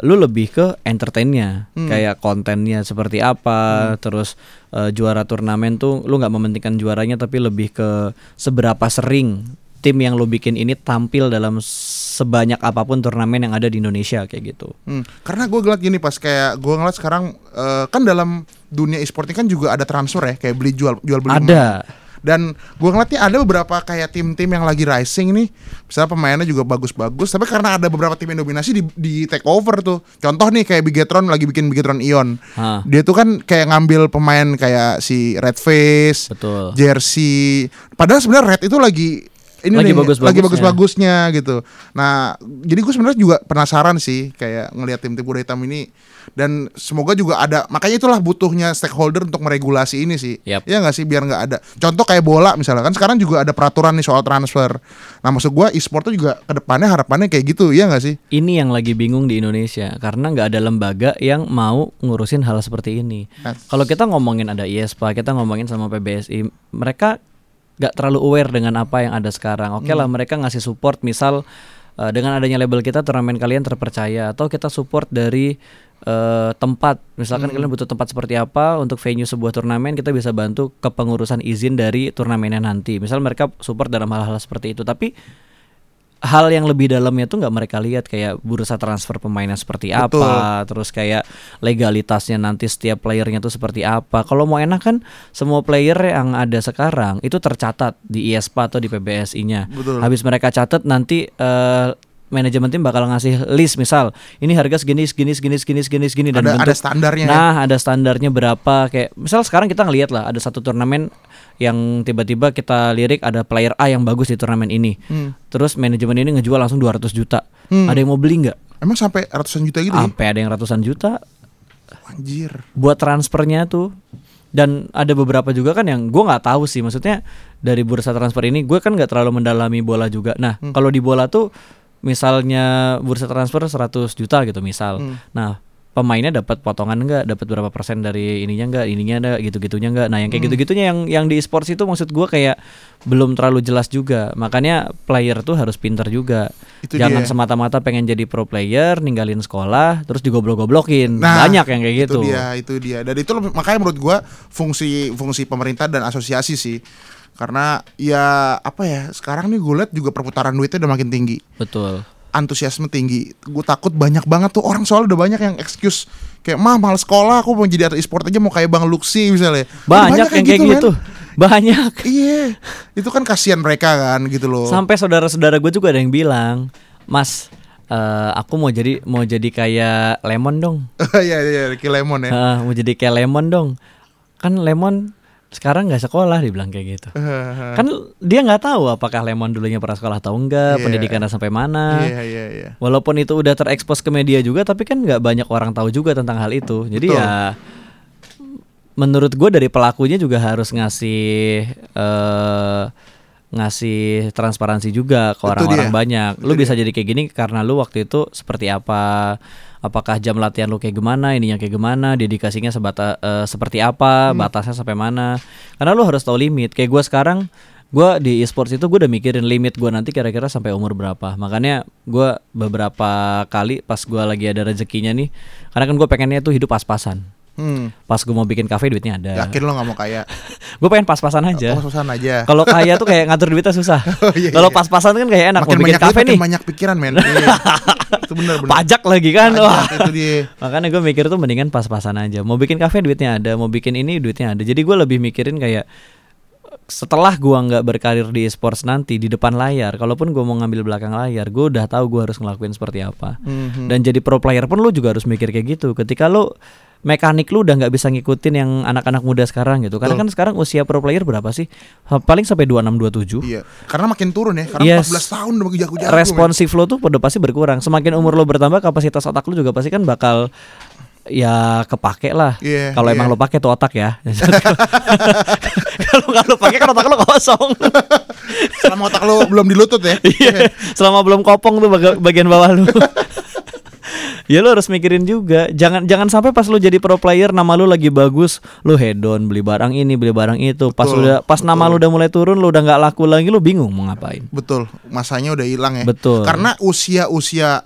lu lebih ke entertainnya. Kayak kontennya seperti apa terus eh, juara turnamen tuh lu nggak mementingkan juaranya tapi lebih ke seberapa sering tim yang lu bikin ini tampil dalam sebanyak apa pun turnamen yang ada di Indonesia kayak gitu. Hmm, karena gue ngeliat gini pas kayak gue ngeliat sekarang eh, kan dalam dunia e-sport ini kan juga ada transfer ya kayak beli jual jual beli ada dan gue ngeliatnya ada beberapa kayak tim-tim yang lagi rising nih. Misalnya pemainnya juga bagus-bagus tapi karena ada beberapa tim yang dominasi di, di take over tuh. Contoh nih kayak Bigetron lagi bikin Bigetron Ion. Hah. dia tuh kan kayak ngambil pemain kayak si Red Face betul. Jersey. Padahal sebenarnya Red itu lagi ini Lagi nih, bagus-bagusnya. lagi bagus-bagusnya gitu. Nah, jadi gue sebenarnya juga penasaran sih kayak ngelihat tim-tim kuda hitam ini dan semoga juga ada makanya itulah butuhnya stakeholder untuk meregulasi ini sih. Yap. Ya nggak sih biar nggak ada. Contoh kayak bola misalnya kan sekarang juga ada peraturan nih soal transfer. Nah, maksud gue e-sport tuh juga ke depannya harapannya kayak gitu, ya nggak sih? ini yang lagi bingung di Indonesia karena nggak ada lembaga yang mau ngurusin hal seperti ini. Kalau kita ngomongin ada ISPA, kita ngomongin sama PBSI, mereka nggak terlalu aware dengan apa yang ada sekarang. Oke lah, mereka ngasih support, misal eh, dengan adanya label kita turnamen kalian terpercaya, atau kita support dari eh, tempat, misalkan kalian butuh tempat seperti apa untuk venue sebuah turnamen, kita bisa bantu kepengurusan izin dari turnamennya nanti. Misal mereka support dalam hal-hal seperti itu, tapi hal yang lebih dalamnya tuh nggak mereka lihat kayak bursa transfer pemainnya seperti Betul. apa, terus kayak legalitasnya nanti setiap playernya tuh seperti apa. Kalau mau enak kan semua player yang ada sekarang itu tercatat di ISPA atau di PBSI-nya. Habis mereka catat nanti eh, manajemen tim bakal ngasih list misal ini harga segini segini segini segini segini segini dan Ada- ada bentuk- standarnya ya? Nah, ada standarnya berapa kayak misal sekarang kita ngelihat lah ada satu turnamen yang tiba-tiba kita lirik ada player A yang bagus di turnamen ini. Hmm. Terus manajemen ini ngejual langsung 200 juta. Ada yang mau beli nggak? Emang sampai ratusan juta gitu ya? Sampai ada yang ratusan juta Anjir. buat transfernya tuh. Dan ada beberapa juga kan yang gue nggak tahu sih maksudnya dari bursa transfer ini gue kan nggak terlalu mendalami bola juga. Nah, kalau di bola tuh misalnya bursa transfer 100 juta gitu misal. Nah, pemainnya dapat potongan enggak, dapat berapa persen dari ininya enggak, ininya ada gitu-gitunya enggak. Nah, yang kayak gitu-gitunya yang yang di e-sports itu maksud gua kayak belum terlalu jelas juga. Makanya player tuh harus pinter juga. Itu Jangan semata-mata pengen jadi pro player, ninggalin sekolah, terus digoblok-goblokin. Nah, Banyak yang kayak gitu. Itu dia, itu dia. Dan itu makanya menurut gua fungsi fungsi pemerintah dan asosiasi sih. Karena ya apa ya, sekarang nih gue liat juga perputaran duitnya udah makin tinggi. Betul. Antusiasme tinggi. Gue takut banyak banget tuh orang soalnya udah banyak yang excuse kayak mah mal sekolah aku mau jadi atlet e-sport aja mau kayak Bang Luxi misalnya. Udah Banyak, yang kayak gitu. men. Banyak. Iya, itu kan kasihan mereka kan gitu loh. Sampai saudara-saudara gue juga ada yang bilang, Mas, eh, aku mau jadi mau jadi kayak lemon dong. Iya iya Ricky Lemon ya. Ah, mau jadi kayak lemon dong. Kan lemon sekarang nggak sekolah dibilang kayak gitu. kan dia nggak tahu apakah lemon dulunya pernah sekolah atau enggak, Iya. pendidikannya sampai mana. Iya iya iya. Walaupun itu udah terekspos ke media juga, tapi kan nggak banyak orang tahu juga tentang hal itu. Jadi Betul. ya, menurut gue dari pelakunya juga harus ngasih eh ngasih transparansi juga ke Itu orang-orang dia. banyak. Lu bisa jadi kayak gini karena lu waktu itu seperti apa? Apakah jam latihan lu kayak gimana, ininya kayak gimana, dedikasinya sebata eh, seperti apa, Hmm. batasnya sampai mana? Karena lu harus tahu limit. Kayak gua sekarang gua di e-sports itu gue udah mikirin limit gua nanti kira-kira sampai umur berapa. Makanya gua beberapa kali pas gua lagi ada rezekinya nih, karena kan gue pengennya tuh hidup pas-pasan. Hmm. Pas gue mau bikin kafe duitnya ada. Yakin lo gak mau kaya? gue pengen pas-pasan aja. Oh, susahan aja. Kalau kaya tuh kayak ngatur duitnya susah. Oh, iya, Kalau iya. pas-pasan kan kayak enak makin mau bikin banyak duit, kafe makin nih. banyak pikiran men. Iya. itu bener bener. Pajak lagi kan. Pajak, Wah. itu dia. Makanya gue mikir tuh mendingan pas-pasan aja. Mau bikin kafe duitnya ada, mau bikin ini duitnya ada. Jadi gue lebih mikirin kayak setelah gua nggak berkarir di e-sports nanti di depan layar, kalaupun gua mau ngambil belakang layar, gue udah tahu gua harus ngelakuin seperti apa. Mhm. Dan jadi pro player pun lu juga harus mikir kayak gitu. Ketika lu mekanik lu udah nggak bisa ngikutin yang anak-anak muda sekarang gitu. Karena Betul. kan sekarang usia pro player berapa sih? Paling sampai 26 27. Iya, karena makin turun ya. Karena Yes. 14 tahun udah jago-jago. responsif lo tuh udah pasti berkurang. Semakin umur lo bertambah, kapasitas otak lo juga pasti kan bakal ya kepake lah. Iya, Kalau iya. emang lo pakai tuh otak ya. Kalau nggak lo pakai kan otak lo kosong. Selama otak lo belum di lutut ya. Iya. Selama belum kopong tuh bagian bawah lo. ya lo harus mikirin juga. Jangan jangan sampai pas lo jadi pro player nama lo lagi bagus, lo hedon beli barang ini, beli barang itu. Pas Betul, udah pas nama lo udah mulai turun, lo udah nggak laku lagi, lo bingung mau ngapain. Betul, masanya udah hilang ya. Betul. Karena usia-usia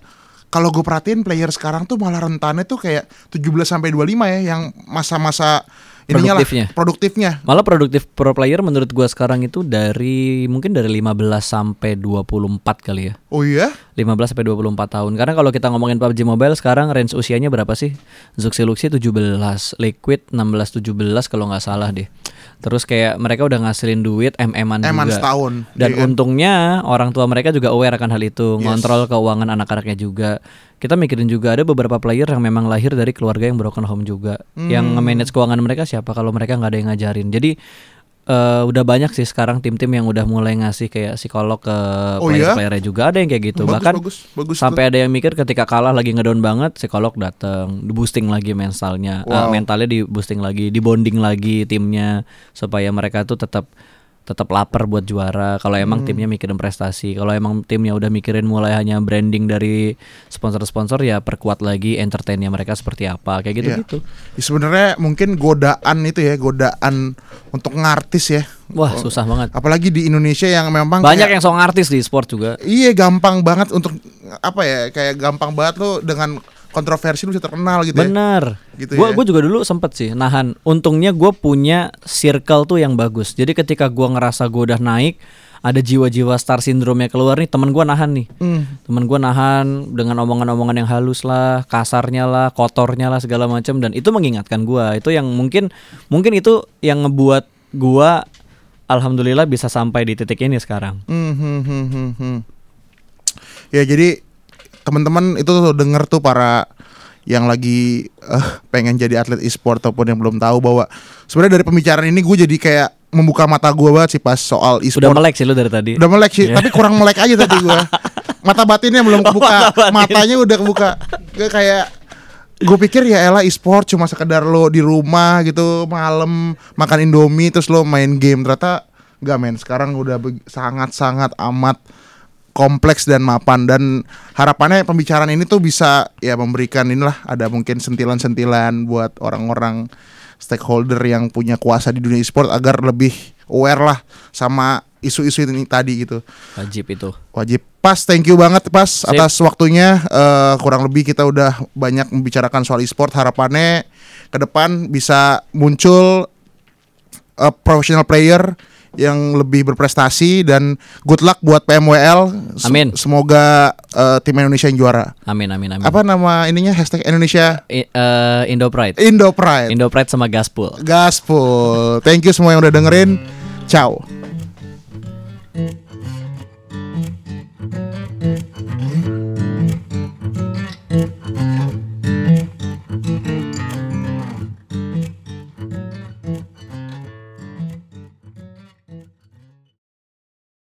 kalau gue perhatiin player sekarang tuh malah rentannya tuh kayak 17 sampai 25 ya yang masa-masa ininya lah Produktifnya. produktifnya. Malah produktif pro player menurut gua sekarang itu dari mungkin dari 15 sampai 24 kali ya. Oh iya? 15 sampai 24 tahun. Karena kalau kita ngomongin PUBG Mobile sekarang range usianya berapa sih? Zuxi Luxi 17, Liquid 16 17 kalau nggak salah deh. Terus kayak mereka udah ngasilin duit MM-an juga. Setahun. Dan iya kan? untungnya orang tua mereka juga aware akan hal itu, Yes. ngontrol keuangan anak-anaknya juga. Kita mikirin juga ada beberapa player yang memang lahir dari keluarga yang broken home juga, yang Hmm. nge-manage keuangan mereka siapa kalau mereka nggak ada yang ngajarin. Jadi eh, udah banyak sih sekarang tim-tim yang udah mulai ngasih kayak psikolog ke Oh iya? player-playernya juga ada yang kayak gitu. Bagus, Bahkan bagus, bagus sampai ada yang mikir ketika kalah lagi ngedown banget, psikolog datang, di boosting lagi mentalnya, eh, Wow. mentalnya di boosting lagi, di bonding lagi timnya supaya mereka tuh tetap tetap lapar buat juara. Kalau emang Hmm. timnya mikirin prestasi, kalau emang timnya udah mikirin mulai hanya branding dari sponsor-sponsor ya perkuat lagi entertainnya mereka seperti apa kayak Iya. gitu-gitu. Ya, sebenarnya mungkin godaan itu ya, godaan untuk ngartis ya. Wah, susah banget. Apalagi di Indonesia yang memang Banyak kayak- yang song artis di sport juga. Iya gampang banget untuk apa ya kayak gampang banget lo dengan kontroversi lu bisa terkenal gitu ya. Bener. Gitu Gua ya. gua juga dulu sempet sih nahan. Untungnya gue punya circle tuh yang bagus. Jadi ketika gua ngerasa gue udah naik, ada jiwa-jiwa star syndrome-nya keluar nih teman gua nahan nih Hmm. teman gua nahan dengan omongan-omongan yang halus lah kasarnya lah kotornya lah segala macam dan itu mengingatkan gua itu yang mungkin mungkin itu yang ngebuat gua alhamdulillah bisa sampai di titik ini sekarang Hmm, hmm, hmm, hmm, hmm. Ya jadi teman-teman itu tuh denger tuh para yang lagi eh, pengen jadi atlet e-sport ataupun yang belum tahu bahwa sebenarnya dari pembicaraan ini gue jadi kayak membuka mata gue banget sih pas soal udah e-sport. melek sih lu dari tadi Udah melek sih, Iya. tapi kurang melek aja tadi gue. Mata batinnya belum kebuka, mata batin. matanya udah kebuka. Gue kayak gue pikir ya elah e-sport cuma sekedar lo di rumah gitu malam makan indomie terus lo main game ternyata nggak men sekarang udah beg- sangat-sangat amat kompleks dan mapan. Dan harapannya pembicaraan ini tuh bisa ya memberikan inilah ada mungkin sentilan-sentilan buat orang-orang stakeholder yang punya kuasa di dunia e-sport agar lebih aware lah sama isu-isu ini tadi gitu. Wajib itu. Wajib. Pas thank you banget pas Sip. atas waktunya. Eh, kurang lebih kita udah banyak membicarakan soal e-sport. Harapannya ke depan bisa muncul eh, professional player yang lebih berprestasi dan good luck buat PMWL Amin. semoga eh, tim Indonesia yang juara. Amin amin amin. Apa nama ininya? Hashtag Indonesia? I- eh, Indo Pride. Indo Pride. Indo Pride sama Gaspol gaspol thank you semua yang udah dengerin. Ciao